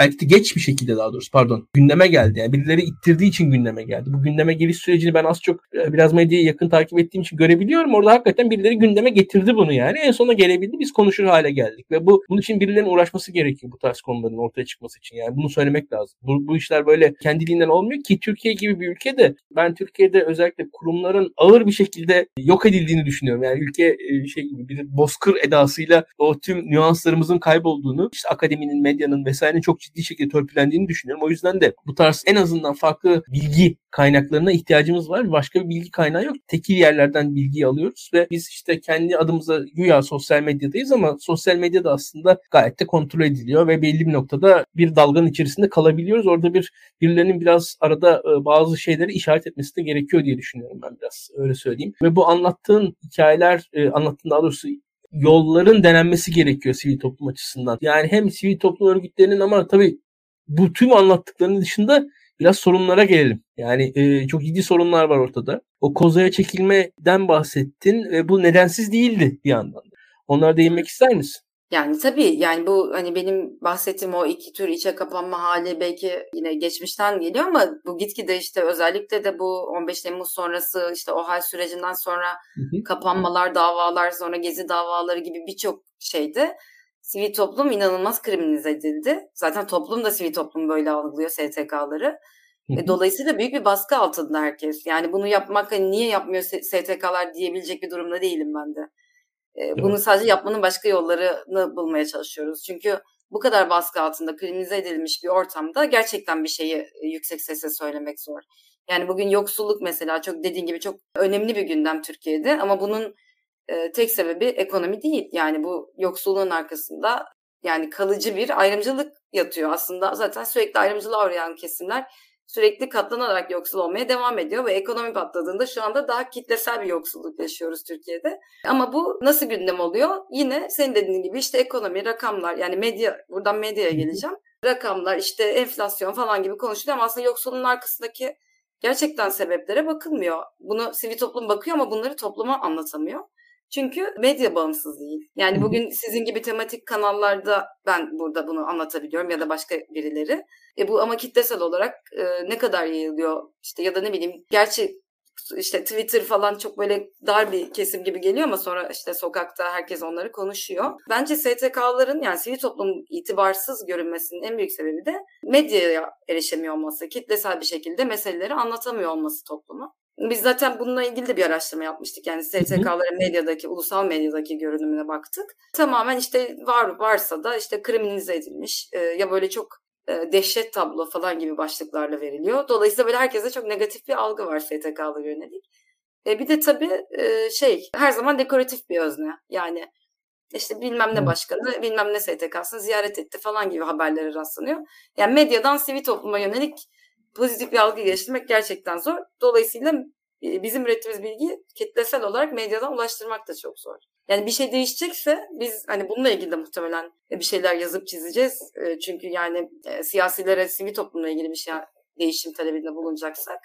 belki geç bir şekilde daha doğrusu pardon gündeme geldi. Yani birileri ittirdiği için gündeme geldi. Bu gündeme geliş sürecini ben az çok e, biraz medyayı yakın takip ettiğim için görebiliyorum. Orada hakikaten birileri gündeme getirdi bunu yani. En sonunda gelebildi. Biz konuşur hale geldik. Ve bu bunun için birilerinin uğraşması gerekiyor bu tarz konuların ortaya çıkması için. Yani bunu söylemek lazım. Bu, bu işler böyle kendiliğinden olmuyor ki Türkiye gibi bir ülkede ben Türkiye'de özellikle kurumların ağır bir şekilde yok edildiğini düşünüyorum. Yani ülke e, şey gibi bir bozkır edasıyla o tüm nüanslarımızın kaybolduğunu, işte akademinin, medyanın vesairenin çok ciddi şekilde törpülendiğini düşünüyorum. O yüzden de bu tarz en azından farklı bilgi kaynaklarına ihtiyacımız var. Başka bir bilgi kaynağı yok. Tekil yerlerden bilgi alıyoruz ve biz işte kendi adımıza güya sosyal medyadayız ama sosyal medyada aslında gayet de kontrol ediliyor ve belli bir noktada bir dalganın içerisinde kalabiliyoruz. Orada bir birilerinin biraz arada e, bazı şeyleri işaret etmesi de gerekiyor diye düşünüyorum ben biraz öyle söyleyeyim. Ve bu anlattığın hikayeler, e, anlattığın daha doğrusu yolların denenmesi gerekiyor sivil toplum açısından. Yani hem sivil toplum örgütlerinin ama tabii bu tüm anlattıklarının dışında biraz sorunlara gelelim. Yani e, çok ciddi sorunlar var ortada. O kozaya çekilmeden bahsettin ve bu nedensiz değildi bir yandan. Onlara değinmek ister misin? Yani tabii yani bu hani benim bahsettiğim o iki tür içe kapanma hali belki yine geçmişten geliyor ama bu gitgide işte özellikle de bu 15 Temmuz sonrası işte o hal sürecinden sonra hı hı. kapanmalar, davalar, sonra gezi davaları gibi birçok şeyde sivil toplum inanılmaz kriminalize edildi. Zaten toplum da sivil toplum böyle algılıyor STK'ları. E, dolayısıyla büyük bir baskı altında herkes. Yani bunu yapmak hani niye yapmıyor STK'lar diyebilecek bir durumda değilim ben de. E, bunu sadece yapmanın başka yollarını bulmaya çalışıyoruz. Çünkü bu kadar baskı altında kriminalize edilmiş bir ortamda gerçekten bir şeyi yüksek sesle söylemek zor. Yani bugün yoksulluk mesela çok dediğin gibi çok önemli bir gündem Türkiye'de ama bunun e, tek sebebi ekonomi değil. Yani bu yoksulluğun arkasında yani kalıcı bir ayrımcılık yatıyor. Aslında zaten sürekli ayrımcılığa uğrayan kesimler sürekli katlanarak yoksul olmaya devam ediyor ve ekonomi patladığında şu anda daha kitlesel bir yoksulluk yaşıyoruz Türkiye'de. Ama bu nasıl gündem oluyor? Yine senin dediğin gibi işte ekonomi, rakamlar yani medya, buradan medyaya geleceğim. Rakamlar, işte enflasyon falan gibi konuşuluyor ama aslında yoksulluğun arkasındaki gerçekten sebeplere bakılmıyor. Bunu sivil toplum bakıyor ama bunları topluma anlatamıyor. Çünkü medya bağımsız değil. Yani bugün sizin gibi tematik kanallarda ben burada bunu anlatabiliyorum ya da başka birileri. E bu ama kitlesel olarak e, ne kadar yayılıyor işte ya da ne bileyim gerçi işte Twitter falan çok böyle dar bir kesim gibi geliyor ama sonra işte sokakta herkes onları konuşuyor. Bence STK'ların yani sivil toplum itibarsız görünmesinin en büyük sebebi de medyaya erişemiyor olması, kitlesel bir şekilde meseleleri anlatamıyor olması topluma. Biz zaten bununla ilgili de bir araştırma yapmıştık. Yani STK'ların medyadaki, ulusal medyadaki görünümüne baktık. Tamamen işte var varsa da işte kriminalize edilmiş e, ya böyle çok e, dehşet tablo falan gibi başlıklarla veriliyor. Dolayısıyla böyle herkese çok negatif bir algı var STK'lara yönelik. E, bir de tabii e, şey her zaman dekoratif bir özne. Yani işte bilmem ne başkanı, bilmem ne STK'sını ziyaret etti falan gibi haberlere rastlanıyor. Yani medyadan sivil topluma yönelik pozitif bir algı geliştirmek gerçekten zor. Dolayısıyla e, bizim ürettiğimiz bilgiyi kitlesel olarak medyadan ulaştırmak da çok zor. Yani bir şey değişecekse biz hani bununla ilgili de muhtemelen bir şeyler yazıp çizeceğiz. E, çünkü yani e, siyasilere, sivil toplumla ilgili bir şey değişim talebinde bulunacaksak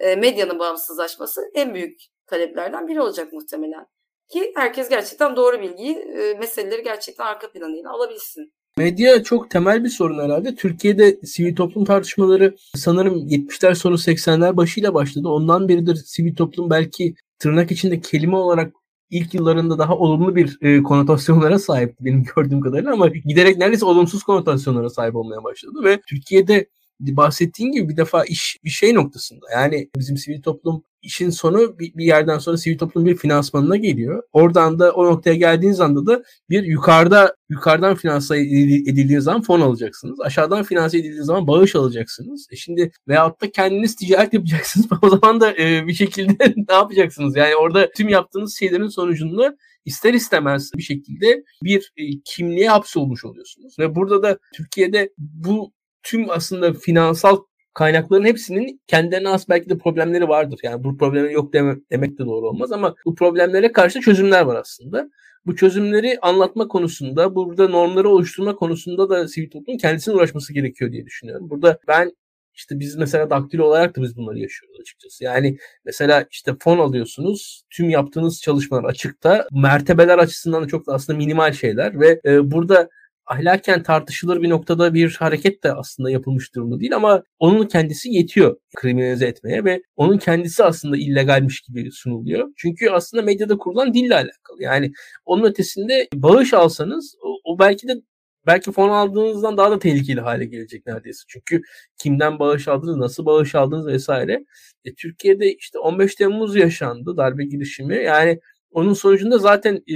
medyanın bağımsızlaşması en büyük taleplerden biri olacak muhtemelen. Ki herkes gerçekten doğru bilgiyi, meseleleri gerçekten arka planıyla alabilsin. Medya çok temel bir sorun herhalde. Türkiye'de sivil toplum tartışmaları sanırım 70'ler sonu 80'ler başıyla başladı. Ondan beridir sivil toplum belki tırnak içinde kelime olarak ilk yıllarında daha olumlu bir e, konotasyonlara sahipti benim gördüğüm kadarıyla ama giderek neredeyse olumsuz konotasyonlara sahip olmaya başladı ve Türkiye'de bahsettiğin gibi bir defa iş bir şey noktasında. Yani bizim sivil toplum işin sonu bir, bir yerden sonra sivil toplum bir finansmanına geliyor. Oradan da o noktaya geldiğiniz anda da bir yukarıda yukarıdan finanse edildiği zaman fon alacaksınız. Aşağıdan finanse edildiği zaman bağış alacaksınız. E şimdi veyahut da kendiniz ticaret yapacaksınız. o zaman da e, bir şekilde ne yapacaksınız? Yani orada tüm yaptığınız şeylerin sonucunda ister istemez bir şekilde bir e, kimliğe hapsolmuş oluyorsunuz. Ve burada da Türkiye'de bu tüm aslında finansal kaynakların hepsinin kendilerine has belki de problemleri vardır. Yani bu problemler yok deme, demek de doğru olmaz ama bu problemlere karşı çözümler var aslında. Bu çözümleri anlatma konusunda, burada normları oluşturma konusunda da sivil toplumun kendisine uğraşması gerekiyor diye düşünüyorum. Burada ben işte biz mesela daktilo olarak da biz bunları yaşıyoruz açıkçası. Yani mesela işte fon alıyorsunuz. Tüm yaptığınız çalışmalar açıkta. Mertebeler açısından da çok da aslında minimal şeyler ve e, burada ahlaken tartışılır bir noktada bir hareket de aslında yapılmış durumda değil ama onun kendisi yetiyor kriminalize etmeye ve onun kendisi aslında illegalmiş gibi sunuluyor. Çünkü aslında medyada kurulan dille alakalı. Yani onun ötesinde bağış alsanız o, o belki de belki fon aldığınızdan daha da tehlikeli hale gelecek neredeyse. Çünkü kimden bağış aldınız, nasıl bağış aldınız vesaire. E, Türkiye'de işte 15 Temmuz yaşandı darbe girişimi. Yani onun sonucunda zaten e,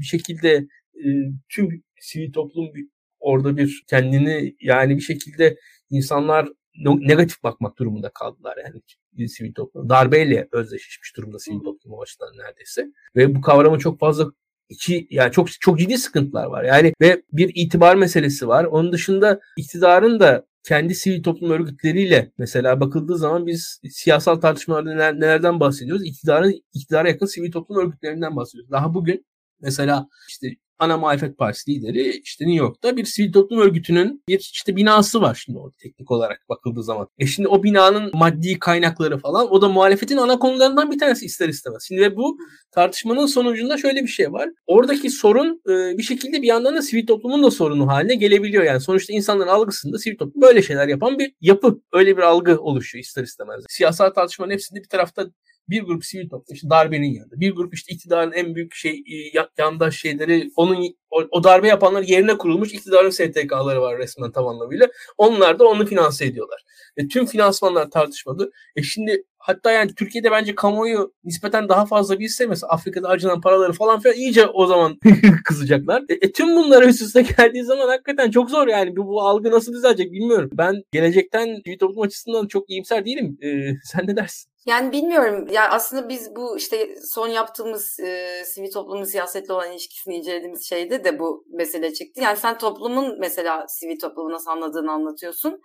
bir şekilde e, tüm sivil toplum orada bir kendini yani bir şekilde insanlar negatif bakmak durumunda kaldılar yani sivil toplum. Darbeyle özdeşleşmiş durumda sivil toplum o açıdan neredeyse. Ve bu kavrama çok fazla iki yani çok çok ciddi sıkıntılar var. Yani ve bir itibar meselesi var. Onun dışında iktidarın da kendi sivil toplum örgütleriyle mesela bakıldığı zaman biz siyasal tartışmalarda neler, nelerden bahsediyoruz? İktidarın iktidara yakın sivil toplum örgütlerinden bahsediyoruz. Daha bugün mesela işte ana muhalefet partisi lideri işte New York'ta bir sivil toplum örgütünün bir işte binası var şimdi orada teknik olarak bakıldığı zaman. E şimdi o binanın maddi kaynakları falan o da muhalefetin ana konularından bir tanesi ister istemez. Şimdi ve bu tartışmanın sonucunda şöyle bir şey var. Oradaki sorun e, bir şekilde bir yandan da sivil toplumun da sorunu haline gelebiliyor. Yani sonuçta insanların algısında sivil toplum böyle şeyler yapan bir yapı. Öyle bir algı oluşuyor ister istemez. Siyasal tartışmanın hepsinde bir tarafta bir grup sivil toplum işte darbenin yanında. Bir grup işte iktidarın en büyük şey e, yandaş şeyleri onun o, o darbe yapanlar yerine kurulmuş iktidarın STK'ları var resmen tam anlamıyla. Onlar da onu finanse ediyorlar. Ve tüm finansmanlar tartışmadı. E şimdi hatta yani Türkiye'de bence kamuoyu nispeten daha fazla bilse mesela Afrika'da harcanan paraları falan filan iyice o zaman kızacaklar. E, e, tüm bunlar üst üste geldiği zaman hakikaten çok zor yani. Bu, bu algı nasıl düzelecek bilmiyorum. Ben gelecekten bir toplum açısından çok iyimser değilim. E, sen ne dersin? Yani bilmiyorum. Yani aslında biz bu işte son yaptığımız e, sivil toplumun siyasetle olan ilişkisini incelediğimiz şeyde de bu mesele çıktı. Yani sen toplumun mesela sivil toplumu nasıl anladığını anlatıyorsun.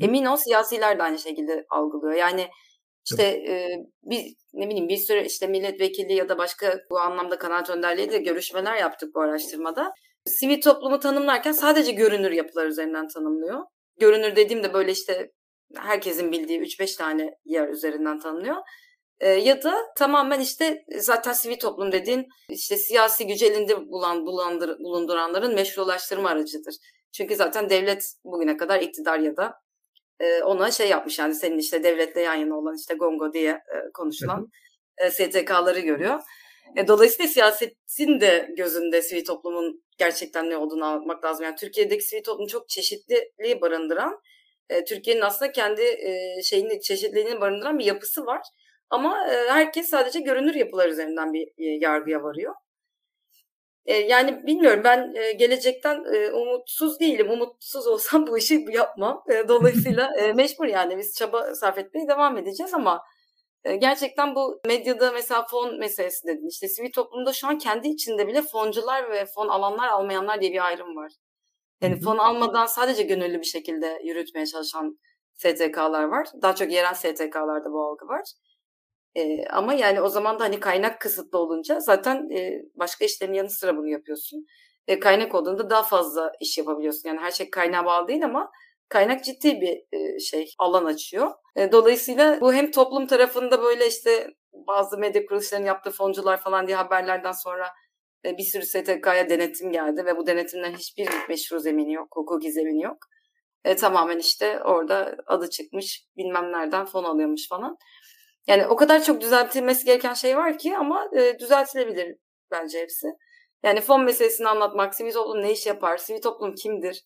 Emin ol siyasiler de aynı şekilde algılıyor. Yani işte e, bir ne bileyim bir sürü işte milletvekili ya da başka bu anlamda kanaat önderliği de görüşmeler yaptık bu araştırmada. Sivil toplumu tanımlarken sadece görünür yapılar üzerinden tanımlıyor. Görünür dediğimde böyle işte herkesin bildiği 3-5 tane yer üzerinden tanınıyor. E, ya da tamamen işte zaten sivil toplum dediğin işte siyasi gücü elinde bulan, bulandır, bulunduranların meşrulaştırma aracıdır. Çünkü zaten devlet bugüne kadar iktidar ya da e, ona şey yapmış yani senin işte devletle yan yana olan işte Gongo diye e, konuşulan e, STK'ları görüyor. E, dolayısıyla siyasetin de gözünde sivil toplumun gerçekten ne olduğunu anlatmak lazım. Yani Türkiye'deki sivil toplum çok çeşitliliği barındıran, e, Türkiye'nin aslında kendi e, şeyini çeşitliliğini barındıran bir yapısı var. Ama e, herkes sadece görünür yapılar üzerinden bir e, yargıya varıyor. E, yani bilmiyorum ben e, gelecekten e, umutsuz değilim. Umutsuz olsam bu işi yapmam. E, dolayısıyla e, mecbur yani biz çaba sarf etmeye devam edeceğiz ama e, gerçekten bu medyada mesela fon meselesi dedin. İşte sivil toplumda şu an kendi içinde bile foncular ve fon alanlar almayanlar diye bir ayrım var. Yani fon almadan sadece gönüllü bir şekilde yürütmeye çalışan STK'lar var. Daha çok yerel STK'larda bu algı var. E, ama yani o zaman da hani kaynak kısıtlı olunca zaten e, başka işlerin yanı sıra bunu yapıyorsun. E, kaynak olduğunda daha fazla iş yapabiliyorsun. Yani her şey kaynağa bağlı değil ama kaynak ciddi bir e, şey alan açıyor. E, dolayısıyla bu hem toplum tarafında böyle işte bazı medya kuruluşlarının yaptığı foncular falan diye haberlerden sonra bir sürü STK'ya denetim geldi ve bu denetimden hiçbir meşru zemini yok, hukuki zemini yok. E, tamamen işte orada adı çıkmış bilmem nereden fon alıyormuş falan. Yani o kadar çok düzeltilmesi gereken şey var ki ama e, düzeltilebilir bence hepsi. Yani fon meselesini anlatmak, sivil toplum ne iş yapar, sivil toplum kimdir?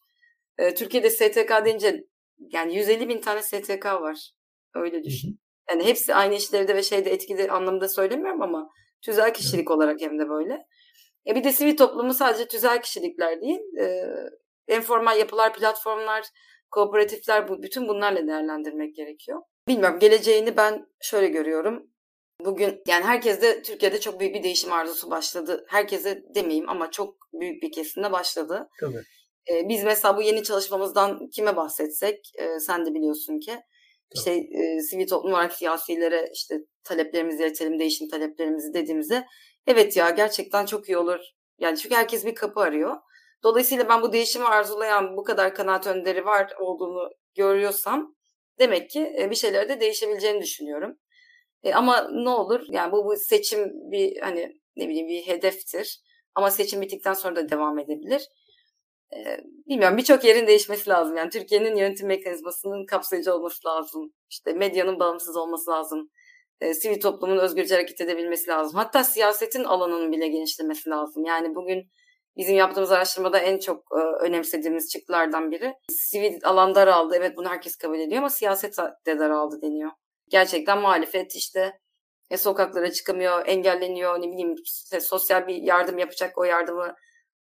E, Türkiye'de STK deyince yani 150 bin tane STK var. Öyle düşün. Yani hepsi aynı işlevde ve şeyde etkili anlamda söylemiyorum ama tüzel kişilik olarak hem de böyle. E bir de sivil toplumu sadece tüzel kişilikler değil. E, enformal yapılar, platformlar, kooperatifler bu, bütün bunlarla değerlendirmek gerekiyor. Bilmiyorum geleceğini ben şöyle görüyorum. Bugün yani herkeste Türkiye'de çok büyük bir değişim arzusu başladı. Herkese demeyeyim ama çok büyük bir kesimde başladı. Tabii. Ee, biz mesela bu yeni çalışmamızdan kime bahsetsek e, sen de biliyorsun ki işte e, sivil toplum olarak siyasilere işte taleplerimizi iletelim, değişim taleplerimizi dediğimizde evet ya gerçekten çok iyi olur. Yani çünkü herkes bir kapı arıyor. Dolayısıyla ben bu değişimi arzulayan bu kadar kanaat önderi var olduğunu görüyorsam demek ki e, bir şeyler de değişebileceğini düşünüyorum. E, ama ne olur yani bu, bu seçim bir hani ne bileyim bir hedeftir. Ama seçim bittikten sonra da devam edebilir. E, bilmiyorum birçok yerin değişmesi lazım. Yani Türkiye'nin yönetim mekanizmasının kapsayıcı olması lazım. İşte medyanın bağımsız olması lazım. E, sivil toplumun özgürce hareket edebilmesi lazım. Hatta siyasetin alanının bile genişlemesi lazım. Yani bugün bizim yaptığımız araştırmada en çok e, önemsediğimiz çıktılardan biri. Sivil alan daraldı. Evet bunu herkes kabul ediyor ama siyaset de daraldı deniyor gerçekten muhalefet işte e, sokaklara çıkamıyor, engelleniyor, ne bileyim işte, sosyal bir yardım yapacak o yardımı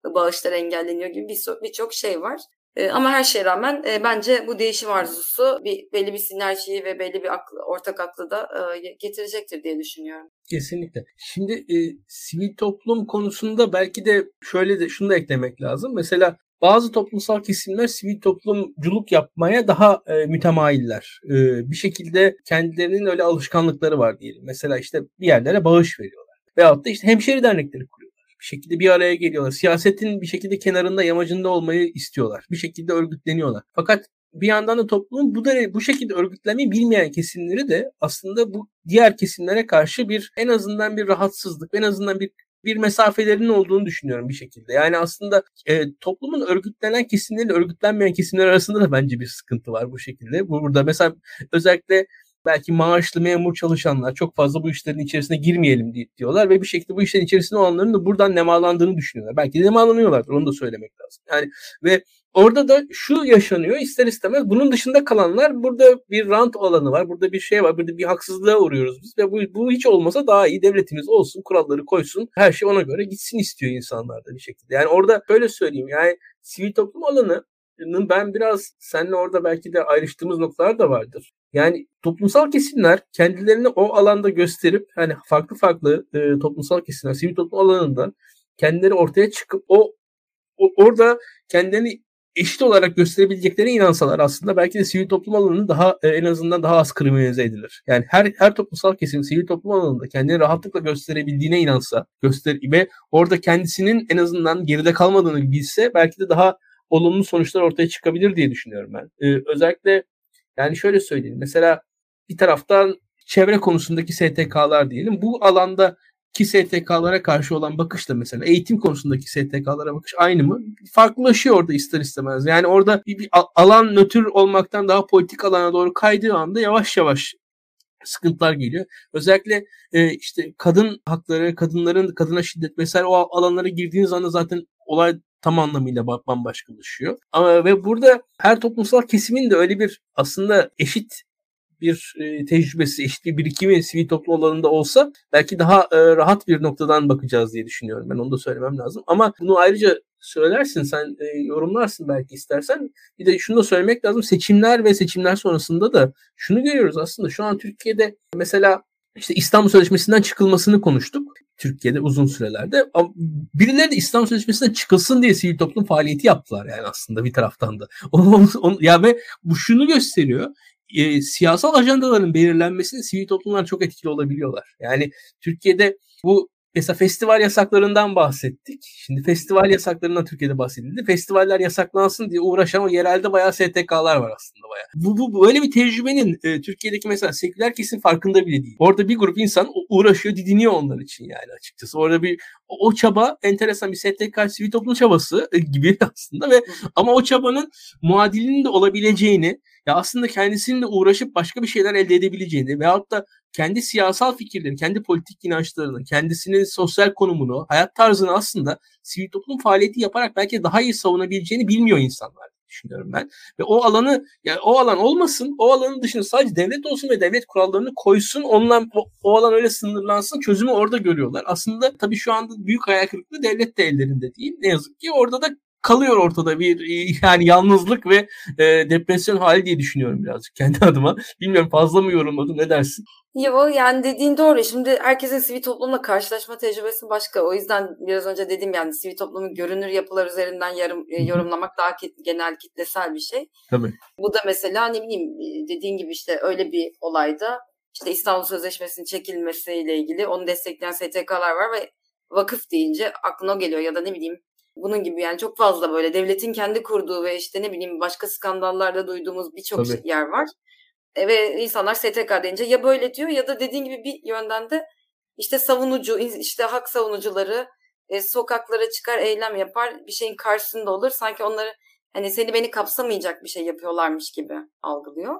bağışlar engelleniyor gibi birçok bir şey var. E, ama her şeye rağmen e, bence bu değişim arzusu bir belli bir sinerjiyi ve belli bir aklı, ortak aklı da e, getirecektir diye düşünüyorum. Kesinlikle. Şimdi e, sivil toplum konusunda belki de şöyle de şunu da eklemek lazım. Mesela bazı toplumsal kesimler sivil toplumculuk yapmaya daha e, mütemayiller. E, bir şekilde kendilerinin öyle alışkanlıkları var diyelim. Mesela işte bir yerlere bağış veriyorlar. Veyahut da işte hemşeri dernekleri kuruyorlar. Bir şekilde bir araya geliyorlar. Siyasetin bir şekilde kenarında, yamacında olmayı istiyorlar. Bir şekilde örgütleniyorlar. Fakat bir yandan da toplumun bu da bu şekilde örgütlenmeyi bilmeyen kesimleri de aslında bu diğer kesimlere karşı bir en azından bir rahatsızlık, en azından bir bir mesafelerinin olduğunu düşünüyorum bir şekilde. Yani aslında e, toplumun örgütlenen kesimleriyle örgütlenmeyen kesimler arasında da bence bir sıkıntı var bu şekilde. Burada mesela özellikle belki maaşlı memur çalışanlar çok fazla bu işlerin içerisine girmeyelim diyorlar ve bir şekilde bu işlerin içerisinde olanların da buradan nemalandığını düşünüyorlar. Belki de nemalanıyorlardır onu da söylemek lazım. Yani ve Orada da şu yaşanıyor ister istemez. Bunun dışında kalanlar burada bir rant alanı var. Burada bir şey var. Burada bir haksızlığa uğruyoruz biz. Ve bu, bu hiç olmasa daha iyi. Devletimiz olsun, kuralları koysun. Her şey ona göre gitsin istiyor insanlar da bir şekilde. Yani orada böyle söyleyeyim. Yani sivil toplum alanı ben biraz seninle orada belki de ayrıştığımız noktalar da vardır. Yani toplumsal kesimler kendilerini o alanda gösterip hani farklı farklı e, toplumsal kesimler sivil toplum alanında kendileri ortaya çıkıp o, o orada kendilerini eşit olarak gösterebileceklerine inansalar aslında belki de sivil toplum alanını daha e, en azından daha az kriminalize edilir. Yani her her toplumsal kesim sivil toplum alanında kendini rahatlıkla gösterebildiğine inansa, göster ve orada kendisinin en azından geride kalmadığını bilse belki de daha olumlu sonuçlar ortaya çıkabilir diye düşünüyorum ben. Ee, özellikle yani şöyle söyleyeyim. Mesela bir taraftan çevre konusundaki STK'lar diyelim. Bu alanda ki STK'lara karşı olan bakış da mesela eğitim konusundaki STK'lara bakış aynı mı? Farklılaşıyor orada ister istemez. Yani orada bir, bir alan nötr olmaktan daha politik alana doğru kaydığı anda yavaş yavaş sıkıntılar geliyor. Özellikle e, işte kadın hakları, kadınların kadına şiddet vesaire o alanlara girdiğiniz anda zaten olay tam anlamıyla bambaşkalaşıyor. Ama ve burada her toplumsal kesimin de öyle bir aslında eşit bir e, tecrübesi, eşit bir birikimi sivil toplum alanında olsa belki daha e, rahat bir noktadan bakacağız diye düşünüyorum. Ben onu da söylemem lazım. Ama bunu ayrıca söylersin, sen e, yorumlarsın belki istersen. Bir de şunu da söylemek lazım. Seçimler ve seçimler sonrasında da şunu görüyoruz aslında. Şu an Türkiye'de mesela işte İstanbul Sözleşmesi'nden çıkılmasını konuştuk. Türkiye'de uzun sürelerde. Birileri de İstanbul Sözleşmesi'nden çıkılsın diye sivil toplum faaliyeti yaptılar yani aslında bir taraftan da. Onu, ya ve bu şunu gösteriyor e, siyasal ajandaların belirlenmesinde sivil toplumlar çok etkili olabiliyorlar. Yani Türkiye'de bu mesela festival yasaklarından bahsettik. Şimdi festival yasaklarından Türkiye'de bahsedildi. Festivaller yasaklansın diye uğraşan o yerelde bayağı STK'lar var aslında bayağı. Bu, bu böyle bir tecrübenin e, Türkiye'deki mesela seküler kesim farkında bile değil. Orada bir grup insan uğraşıyor, didiniyor onlar için yani açıkçası. Orada bir o, çaba enteresan bir STK sivil toplum çabası e, gibi aslında ve ama o çabanın muadilinin de olabileceğini ya aslında kendisinin de uğraşıp başka bir şeyler elde edebileceğini veyahut da kendi siyasal fikirlerini, kendi politik inançlarını, kendisinin sosyal konumunu, hayat tarzını aslında sivil toplum faaliyeti yaparak belki daha iyi savunabileceğini bilmiyor insanlar. düşünüyorum ben. Ve o alanı yani o alan olmasın. O alanın dışında sadece devlet olsun ve devlet kurallarını koysun. Ondan o, o alan öyle sınırlansın. Çözümü orada görüyorlar. Aslında tabii şu anda büyük hayal kırıklığı devlet de ellerinde değil. Ne yazık ki orada da kalıyor ortada bir yani yalnızlık ve e, depresyon hali diye düşünüyorum birazcık kendi adıma. Bilmiyorum fazla mı yorumladım ne dersin? Yo yani dediğin doğru. Şimdi herkesin sivil toplumla karşılaşma tecrübesi başka. O yüzden biraz önce dedim yani sivil toplumu görünür yapılar üzerinden yarım, e, yorumlamak daha ki, genel kitlesel bir şey. Tabii. Bu da mesela ne bileyim dediğin gibi işte öyle bir olayda işte İstanbul Sözleşmesi'nin çekilmesiyle ilgili onu destekleyen STK'lar var ve vakıf deyince aklına geliyor ya da ne bileyim bunun gibi yani çok fazla böyle devletin kendi kurduğu ve işte ne bileyim başka skandallarda duyduğumuz birçok yer var. E, ve insanlar STK deyince ya böyle diyor ya da dediğin gibi bir yönden de işte savunucu, işte hak savunucuları e, sokaklara çıkar, eylem yapar, bir şeyin karşısında olur. Sanki onları hani seni beni kapsamayacak bir şey yapıyorlarmış gibi algılıyor.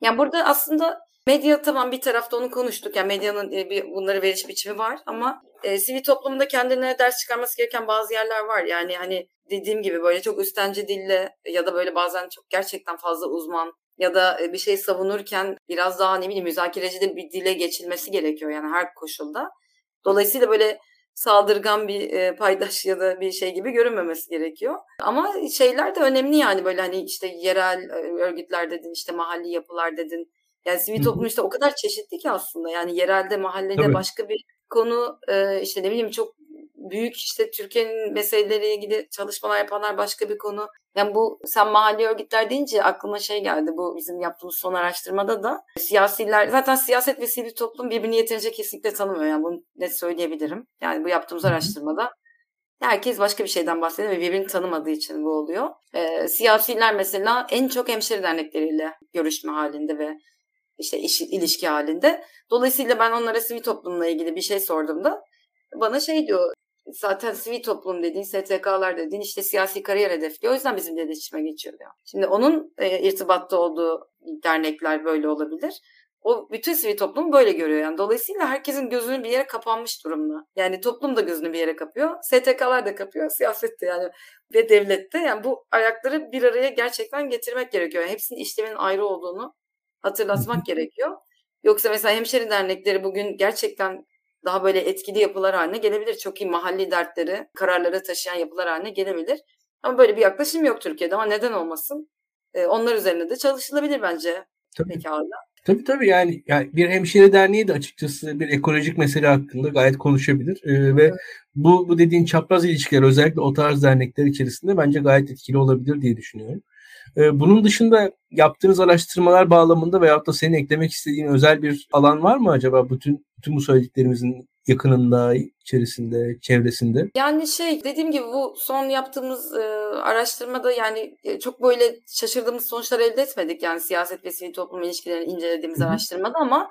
Yani burada aslında medya tamam bir tarafta onu konuştuk. Yani medyanın e, bir bunları veriş biçimi var ama e, sivil toplumda kendine ders çıkarması gereken bazı yerler var. Yani hani dediğim gibi böyle çok üstenci dille ya da böyle bazen çok gerçekten fazla uzman ya da e, bir şey savunurken biraz daha ne bileyim müzakereci de bir dile geçilmesi gerekiyor yani her koşulda. Dolayısıyla böyle saldırgan bir e, paydaş ya da bir şey gibi görünmemesi gerekiyor. Ama şeyler de önemli yani böyle hani işte yerel e, örgütler dedin işte mahalli yapılar dedin. Yani sivil toplum işte o kadar çeşitli ki aslında yani yerelde mahallede Tabii. başka bir konu e, işte ne bileyim çok büyük işte Türkiye'nin meseleleriyle ilgili çalışmalar yapanlar başka bir konu. Yani bu sen mahalli örgütler deyince aklıma şey geldi. Bu bizim yaptığımız son araştırmada da siyasiler zaten siyaset ve sivil toplum birbirini yeterince kesinlikle tanımıyor. Yani bunu net söyleyebilirim. Yani bu yaptığımız araştırmada herkes başka bir şeyden bahsediyor ve birbirini tanımadığı için bu oluyor. Ee, siyasiler mesela en çok hemşire dernekleriyle görüşme halinde ve işte iş, ilişki halinde. Dolayısıyla ben onlara sivil toplumla ilgili bir şey sorduğumda bana şey diyor zaten sivil toplum dediğin, STK'lar dediğin işte siyasi kariyer hedefliyor. O yüzden bizim de iletişime geçiyor diyor. Şimdi onun e, irtibatta olduğu dernekler böyle olabilir. O bütün sivil toplum böyle görüyor yani. Dolayısıyla herkesin gözünü bir yere kapanmış durumda. Yani toplum da gözünü bir yere kapıyor. STK'lar da kapıyor. Siyasette yani ve devlette. Yani bu ayakları bir araya gerçekten getirmek gerekiyor. Yani hepsinin işlevinin ayrı olduğunu hatırlatmak gerekiyor. Yoksa mesela hemşeri dernekleri bugün gerçekten daha böyle etkili yapılar haline gelebilir. Çok iyi mahalli dertleri, kararları taşıyan yapılar haline gelebilir. Ama böyle bir yaklaşım yok Türkiye'de ama neden olmasın? Ee, onlar üzerinde de çalışılabilir bence. Tabii. Pekala. Tabii tabii yani, yani bir hemşire derneği de açıkçası bir ekolojik mesele hakkında gayet konuşabilir. Ee, ve evet. bu, bu dediğin çapraz ilişkiler özellikle o tarz dernekler içerisinde bence gayet etkili olabilir diye düşünüyorum. Ee, bunun dışında yaptığınız araştırmalar bağlamında veyahut da senin eklemek istediğin özel bir alan var mı acaba bütün bütün bu söylediklerimizin yakınında, içerisinde, çevresinde? Yani şey dediğim gibi bu son yaptığımız e, araştırmada yani e, çok böyle şaşırdığımız sonuçlar elde etmedik. Yani siyaset ve sivil toplum ilişkilerini incelediğimiz Hı-hı. araştırmada ama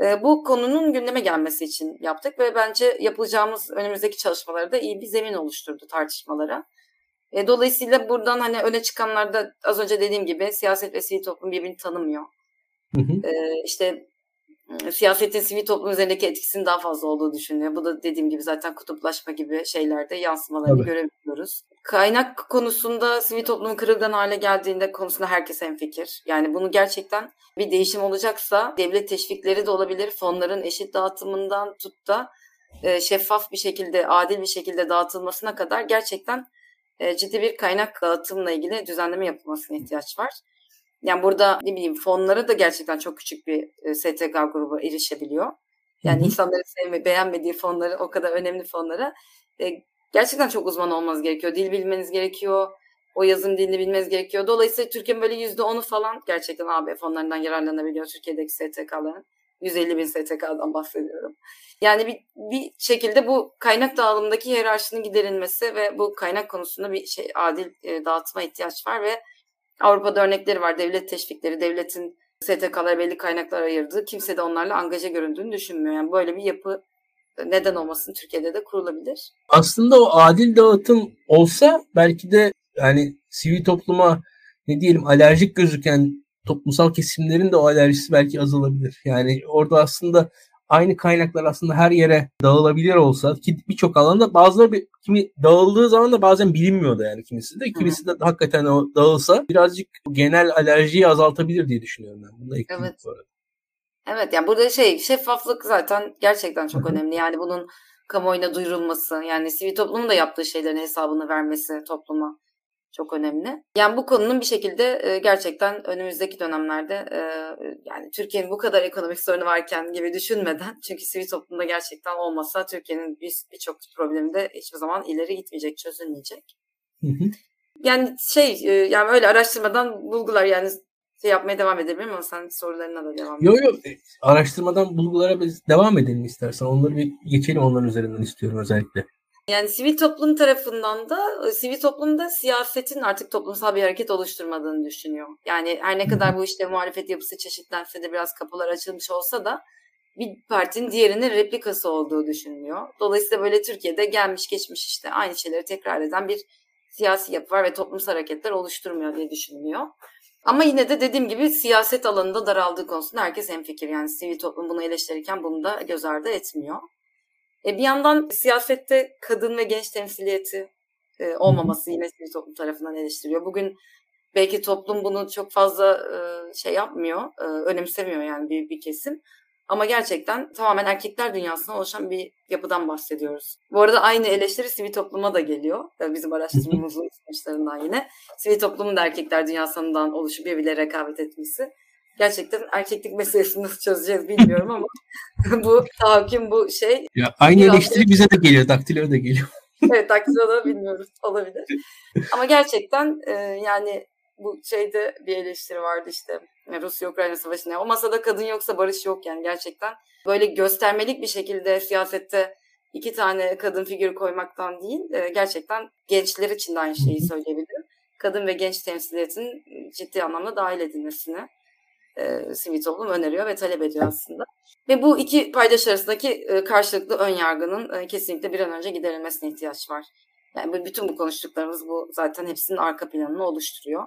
e, bu konunun gündeme gelmesi için yaptık ve bence yapacağımız önümüzdeki çalışmalarda da iyi bir zemin oluşturdu tartışmalara. E, dolayısıyla buradan hani öne çıkanlarda az önce dediğim gibi siyaset ve sivil toplum birbirini tanımıyor. Hı hı. E, işte siyasetin sivil toplum üzerindeki etkisinin daha fazla olduğu düşünülüyor. Bu da dediğim gibi zaten kutuplaşma gibi şeylerde yansımalarını Tabii. görebiliyoruz. Kaynak konusunda sivil toplumun kırılgan hale geldiğinde konusunda herkes hemfikir. Yani bunu gerçekten bir değişim olacaksa devlet teşvikleri de olabilir. Fonların eşit dağıtımından tut da şeffaf bir şekilde, adil bir şekilde dağıtılmasına kadar gerçekten e, ciddi bir kaynak dağıtımla ilgili düzenleme yapılmasına ihtiyaç var. Yani burada ne bileyim fonlara da gerçekten çok küçük bir e, STK grubu erişebiliyor. Yani Hı-hı. insanların sevme, beğenmediği fonları, o kadar önemli fonlara e, gerçekten çok uzman olmanız gerekiyor. Dil bilmeniz gerekiyor. O yazım dilini bilmeniz gerekiyor. Dolayısıyla Türkiye'nin böyle %10'u falan gerçekten AB fonlarından yararlanabiliyor Türkiye'deki STK'ların. 150 bin STK'dan bahsediyorum. Yani bir, bir şekilde bu kaynak dağılımındaki hiyerarşinin giderilmesi ve bu kaynak konusunda bir şey adil e, dağıtıma ihtiyaç var ve Avrupa'da örnekleri var. Devlet teşvikleri, devletin STK'lara belli kaynaklar ayırdığı, kimse de onlarla angaja göründüğünü düşünmüyor. Yani böyle bir yapı neden olmasın Türkiye'de de kurulabilir. Aslında o adil dağıtım olsa belki de yani sivil topluma ne diyelim alerjik gözüken toplumsal kesimlerin de o alerjisi belki azalabilir. Yani orada aslında aynı kaynaklar aslında her yere dağılabilir olsa ki birçok alanda bazıları bir, kimi dağıldığı zaman da bazen bilinmiyordu yani kimisi de. Kimisi de hakikaten o dağılsa birazcık genel alerjiyi azaltabilir diye düşünüyorum ben. Bunu evet. bu. Evet yani burada şey şeffaflık zaten gerçekten çok önemli. Yani bunun kamuoyuna duyurulması yani sivil toplumun da yaptığı şeylerin hesabını vermesi topluma çok önemli. Yani bu konunun bir şekilde e, gerçekten önümüzdeki dönemlerde e, yani Türkiye'nin bu kadar ekonomik sorunu varken gibi düşünmeden çünkü sivil toplumda gerçekten olmasa Türkiye'nin birçok bir problemi de hiçbir zaman ileri gitmeyecek, çözülmeyecek. Hı hı. Yani şey e, yani öyle araştırmadan bulgular yani şey yapmaya devam edebilirim ama sen sorularına da devam Yok yok araştırmadan bulgulara biz devam edelim istersen. Onları bir geçelim onların üzerinden istiyorum özellikle. Yani sivil toplum tarafından da sivil toplumda siyasetin artık toplumsal bir hareket oluşturmadığını düşünüyor. Yani her ne kadar bu işte muhalefet yapısı çeşitlense de biraz kapılar açılmış olsa da bir partinin diğerinin replikası olduğu düşünülüyor. Dolayısıyla böyle Türkiye'de gelmiş geçmiş işte aynı şeyleri tekrar eden bir siyasi yapı var ve toplumsal hareketler oluşturmuyor diye düşünülüyor. Ama yine de dediğim gibi siyaset alanında daraldığı konusunda herkes hemfikir. Yani sivil toplum bunu eleştirirken bunu da göz ardı etmiyor. E bir yandan siyasette kadın ve genç temsiliyeti e, olmaması yine sivil toplum tarafından eleştiriyor. Bugün belki toplum bunu çok fazla e, şey yapmıyor, e, önemsemiyor yani bir, bir kesim. Ama gerçekten tamamen erkekler dünyasına oluşan bir yapıdan bahsediyoruz. Bu arada aynı eleştiri sivil topluma da geliyor. Bizim araştırmamızın sonuçlarından yine. Sivil toplumun da erkekler dünyasından oluşup birbirleriyle rekabet etmesi. Gerçekten erkeklik meselesini nasıl çözeceğiz bilmiyorum ama bu tahakküm bu şey. Ya aynı eleştiri de... bize de geliyor, daktilo da geliyor. evet daktilo da bilmiyoruz olabilir. Ama gerçekten e, yani bu şeyde bir eleştiri vardı işte Rusya-Ukrayna savaşına. O masada kadın yoksa barış yok yani gerçekten. Böyle göstermelik bir şekilde siyasette iki tane kadın figürü koymaktan değil, e, gerçekten gençler için de aynı şeyi söyleyebilirim. Kadın ve genç temsiliyetinin ciddi anlamda dahil edilmesini e, sivil toplum öneriyor ve talep ediyor aslında. Ve bu iki paydaş arasındaki e, karşılıklı ön yargının e, kesinlikle bir an önce giderilmesine ihtiyaç var. Yani bütün bu konuştuklarımız bu zaten hepsinin arka planını oluşturuyor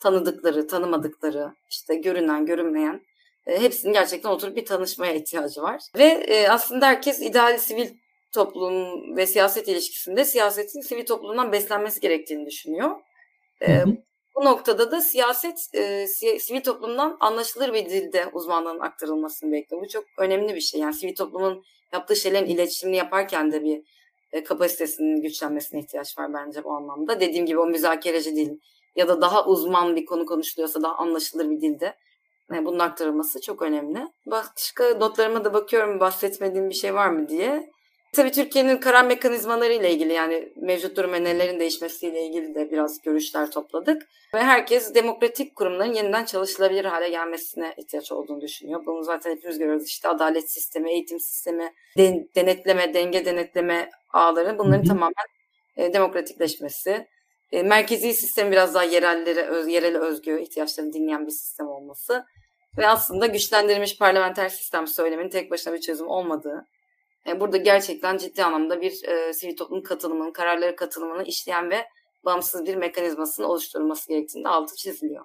tanıdıkları, tanımadıkları, işte görünen, görünmeyen hepsinin gerçekten oturup bir tanışmaya ihtiyacı var. Ve aslında herkes ideal sivil toplum ve siyaset ilişkisinde siyasetin sivil toplumdan beslenmesi gerektiğini düşünüyor. Hı hı. Bu noktada da siyaset e, sivil toplumdan anlaşılır bir dilde uzmanlığın aktarılmasını bekliyor. Bu çok önemli bir şey. Yani sivil toplumun yaptığı şeylerin iletişimini yaparken de bir e, kapasitesinin güçlenmesine ihtiyaç var bence bu anlamda. Dediğim gibi o müzakereci dil, ya da daha uzman bir konu konuşuluyorsa daha anlaşılır bir dilde yani bunun aktarılması çok önemli. Başka notlarıma da bakıyorum bahsetmediğim bir şey var mı diye. Tabii Türkiye'nin karar mekanizmaları ile ilgili yani mevcut durum ve nelerin değişmesiyle ilgili de biraz görüşler topladık. Ve herkes demokratik kurumların yeniden çalışılabilir hale gelmesine ihtiyaç olduğunu düşünüyor. Bunu zaten hepimiz görüyoruz. İşte adalet sistemi, eğitim sistemi, denetleme, denge denetleme ağları bunların tamamen e, demokratikleşmesi, e, merkezi sistem biraz daha yerellere, öz, yerel özgü ihtiyaçlarını dinleyen bir sistem olması ve aslında güçlendirilmiş parlamenter sistem söylemenin tek başına bir çözüm olmadığı, e, burada gerçekten ciddi anlamda bir e, sivil toplum katılımının, kararları katılımını işleyen ve bağımsız bir mekanizmasının oluşturulması gerektiğinde altı çiziliyor.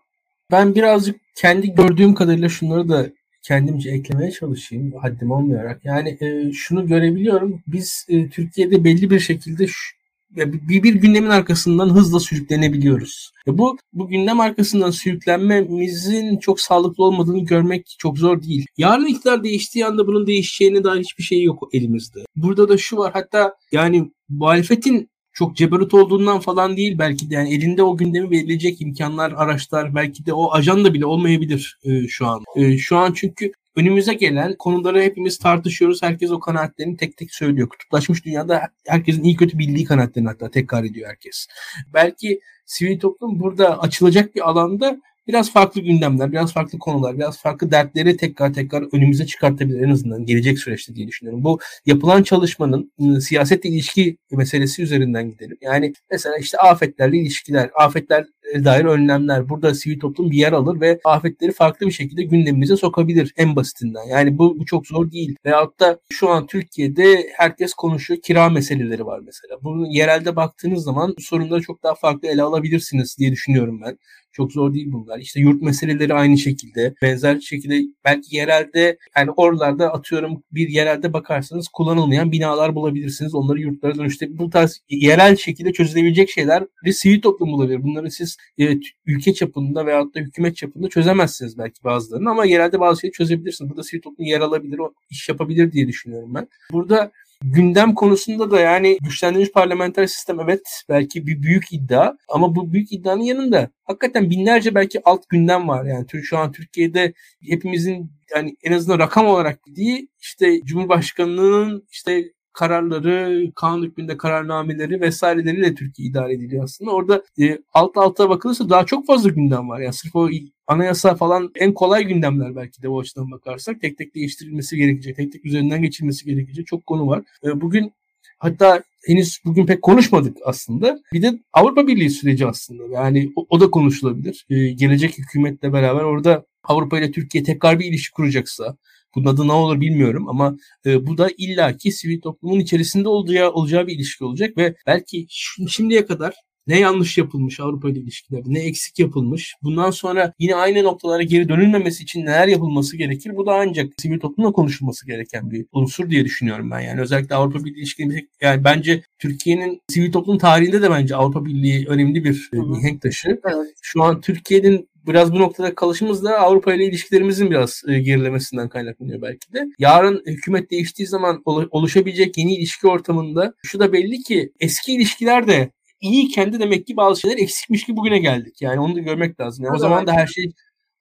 Ben birazcık kendi gördüğüm kadarıyla şunları da kendimce eklemeye çalışayım haddim olmayarak. Yani e, şunu görebiliyorum. Biz e, Türkiye'de belli bir şekilde şu, bir, bir gündemin arkasından hızla sürüklenebiliyoruz. Bu bu gündem arkasından sürüklenmemizin çok sağlıklı olmadığını görmek çok zor değil. Yarın iktidar değiştiği anda bunun değişeceğine dair hiçbir şey yok elimizde. Burada da şu var hatta yani muhalefetin çok ceberut olduğundan falan değil belki de yani elinde o gündemi belirleyecek imkanlar, araçlar belki de o ajanda bile olmayabilir e, şu an. E, şu an çünkü önümüze gelen konuları hepimiz tartışıyoruz. Herkes o kanaatlerini tek tek söylüyor. Kutuplaşmış dünyada herkesin iyi kötü bildiği kanaatlerini hatta tekrar ediyor herkes. Belki sivil toplum burada açılacak bir alanda biraz farklı gündemler, biraz farklı konular, biraz farklı dertleri tekrar tekrar önümüze çıkartabilir en azından gelecek süreçte diye düşünüyorum. Bu yapılan çalışmanın ıı, siyasetle ilişki meselesi üzerinden gidelim. Yani mesela işte afetlerle ilişkiler, afetler dair önlemler. Burada sivil toplum bir yer alır ve afetleri farklı bir şekilde gündemimize sokabilir en basitinden. Yani bu, bu çok zor değil. Veyahut da şu an Türkiye'de herkes konuşuyor. Kira meseleleri var mesela. Bunu yerelde baktığınız zaman sorunları çok daha farklı ele alabilirsiniz diye düşünüyorum ben. Çok zor değil bunlar. İşte yurt meseleleri aynı şekilde. Benzer şekilde belki yerelde yani oralarda atıyorum bir yerelde bakarsanız kullanılmayan binalar bulabilirsiniz. Onları yurtlara dönüşte bu tarz yerel şekilde çözülebilecek şeyler bir sivil toplum bulabilir. Bunları siz evet, ülke çapında veyahut da hükümet çapında çözemezsiniz belki bazılarını ama yerelde bazı şeyleri çözebilirsiniz. Burada sivil toplum yer alabilir, o iş yapabilir diye düşünüyorum ben. Burada Gündem konusunda da yani güçlendirilmiş parlamenter sistem evet belki bir büyük iddia ama bu büyük iddianın yanında hakikaten binlerce belki alt gündem var. Yani şu an Türkiye'de hepimizin yani en azından rakam olarak dediği işte Cumhurbaşkanlığının işte kararları, kanun hükmünde kararnameleri vesaireleriyle Türkiye idare ediliyor aslında. Orada e, alt alta bakılırsa daha çok fazla gündem var. Yani sırf o anayasa falan en kolay gündemler belki de o açıdan bakarsak. Tek tek değiştirilmesi gerekecek, tek tek üzerinden geçilmesi gerekecek çok konu var. E, bugün hatta henüz bugün pek konuşmadık aslında. Bir de Avrupa Birliği süreci aslında. Yani o, o da konuşulabilir. E, gelecek hükümetle beraber orada Avrupa ile Türkiye tekrar bir ilişki kuracaksa bunun adı ne olur bilmiyorum ama e, bu da illaki sivil toplumun içerisinde olacağı, olacağı bir ilişki olacak ve belki şimdiye kadar ne yanlış yapılmış Avrupa ile ilişkilerde, ne eksik yapılmış. Bundan sonra yine aynı noktalara geri dönülmemesi için neler yapılması gerekir? Bu da ancak sivil toplumla konuşulması gereken bir unsur diye düşünüyorum ben. Yani özellikle Avrupa Birliği ilişkileri yani bence Türkiye'nin sivil toplum tarihinde de bence Avrupa Birliği önemli bir mihenk taşı. Evet. Şu an Türkiye'nin biraz bu noktada kalışımız da Avrupa ile ilişkilerimizin biraz e, gerilemesinden kaynaklanıyor belki de. Yarın hükümet değiştiği zaman oluşabilecek yeni ilişki ortamında şu da belli ki eski ilişkiler de iyiyken de demek ki bazı şeyler eksikmiş ki bugüne geldik. Yani onu da görmek lazım. Yani o, o zaman da her şey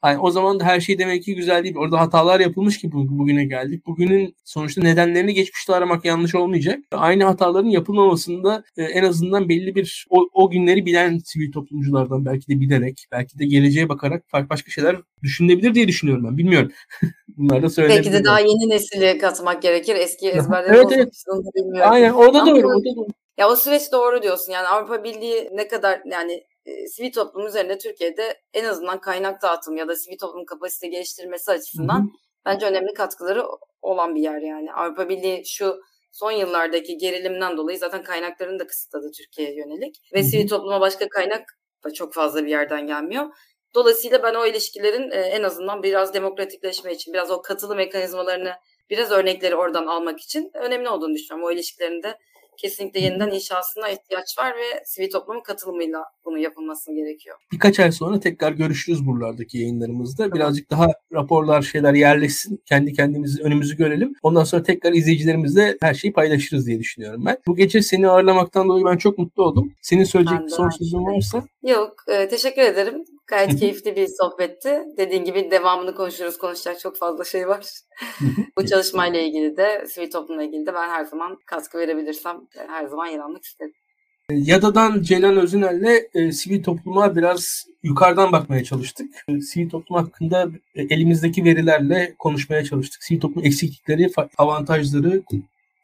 yani o zaman da her şey demek ki güzel değil. Orada hatalar yapılmış ki bugüne geldik. Bugünün sonuçta nedenlerini geçmişte aramak yanlış olmayacak. Aynı hataların yapılmamasında e, en azından belli bir o, o günleri bilen sivil toplumculardan belki de bilerek, belki de geleceğe bakarak farklı başka şeyler düşünebilir diye düşünüyorum ben. Bilmiyorum. Bunlar da söylenebilir. Belki de daha yeni nesili katmak gerekir. Eski ezberleri evet, evet. bilmiyorum. Aynen o da doğru. O da doğru. Ya o süreç doğru diyorsun. Yani Avrupa Birliği ne kadar yani e, sivil toplum üzerinde Türkiye'de en azından kaynak dağıtım ya da sivil toplum kapasite geliştirmesi açısından hı hı. bence önemli katkıları olan bir yer yani. Avrupa Birliği şu son yıllardaki gerilimden dolayı zaten kaynaklarını da kısıtladı Türkiye'ye yönelik. Ve hı hı. sivil topluma başka kaynak da çok fazla bir yerden gelmiyor. Dolayısıyla ben o ilişkilerin e, en azından biraz demokratikleşme için, biraz o katılı mekanizmalarını, biraz örnekleri oradan almak için önemli olduğunu düşünüyorum. O ilişkilerin de kesinlikle yeniden inşasına ihtiyaç var ve sivil toplumun katılımıyla bunu yapılması gerekiyor. Birkaç ay sonra tekrar görüşürüz buralardaki yayınlarımızda. Tamam. Birazcık daha raporlar şeyler yerleşsin. Kendi kendimizi önümüzü görelim. Ondan sonra tekrar izleyicilerimizle her şeyi paylaşırız diye düşünüyorum ben. Bu gece seni ağırlamaktan dolayı ben çok mutlu oldum. Senin söyleyecek son sözün varsa. Yok. E, teşekkür ederim. Gayet keyifli bir sohbetti. Dediğin gibi devamını konuşuruz. Konuşacak çok fazla şey var. Bu çalışmayla ilgili de, sivil toplumla ilgili de ben her zaman katkı verebilirsem e, her zaman yer almak isterim. Yada'dan Ceylan Özüner'le e, sivil topluma biraz yukarıdan bakmaya çalıştık. E, sivil toplum hakkında e, elimizdeki verilerle konuşmaya çalıştık. Sivil toplum eksiklikleri, avantajları,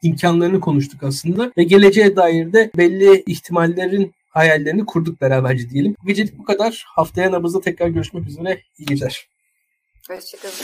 imkanlarını konuştuk aslında. Ve geleceğe dair de belli ihtimallerin hayallerini kurduk beraberce diyelim. Gecelik bu kadar. Haftaya nabızda tekrar görüşmek üzere. İyi geceler. Hoşçakalın.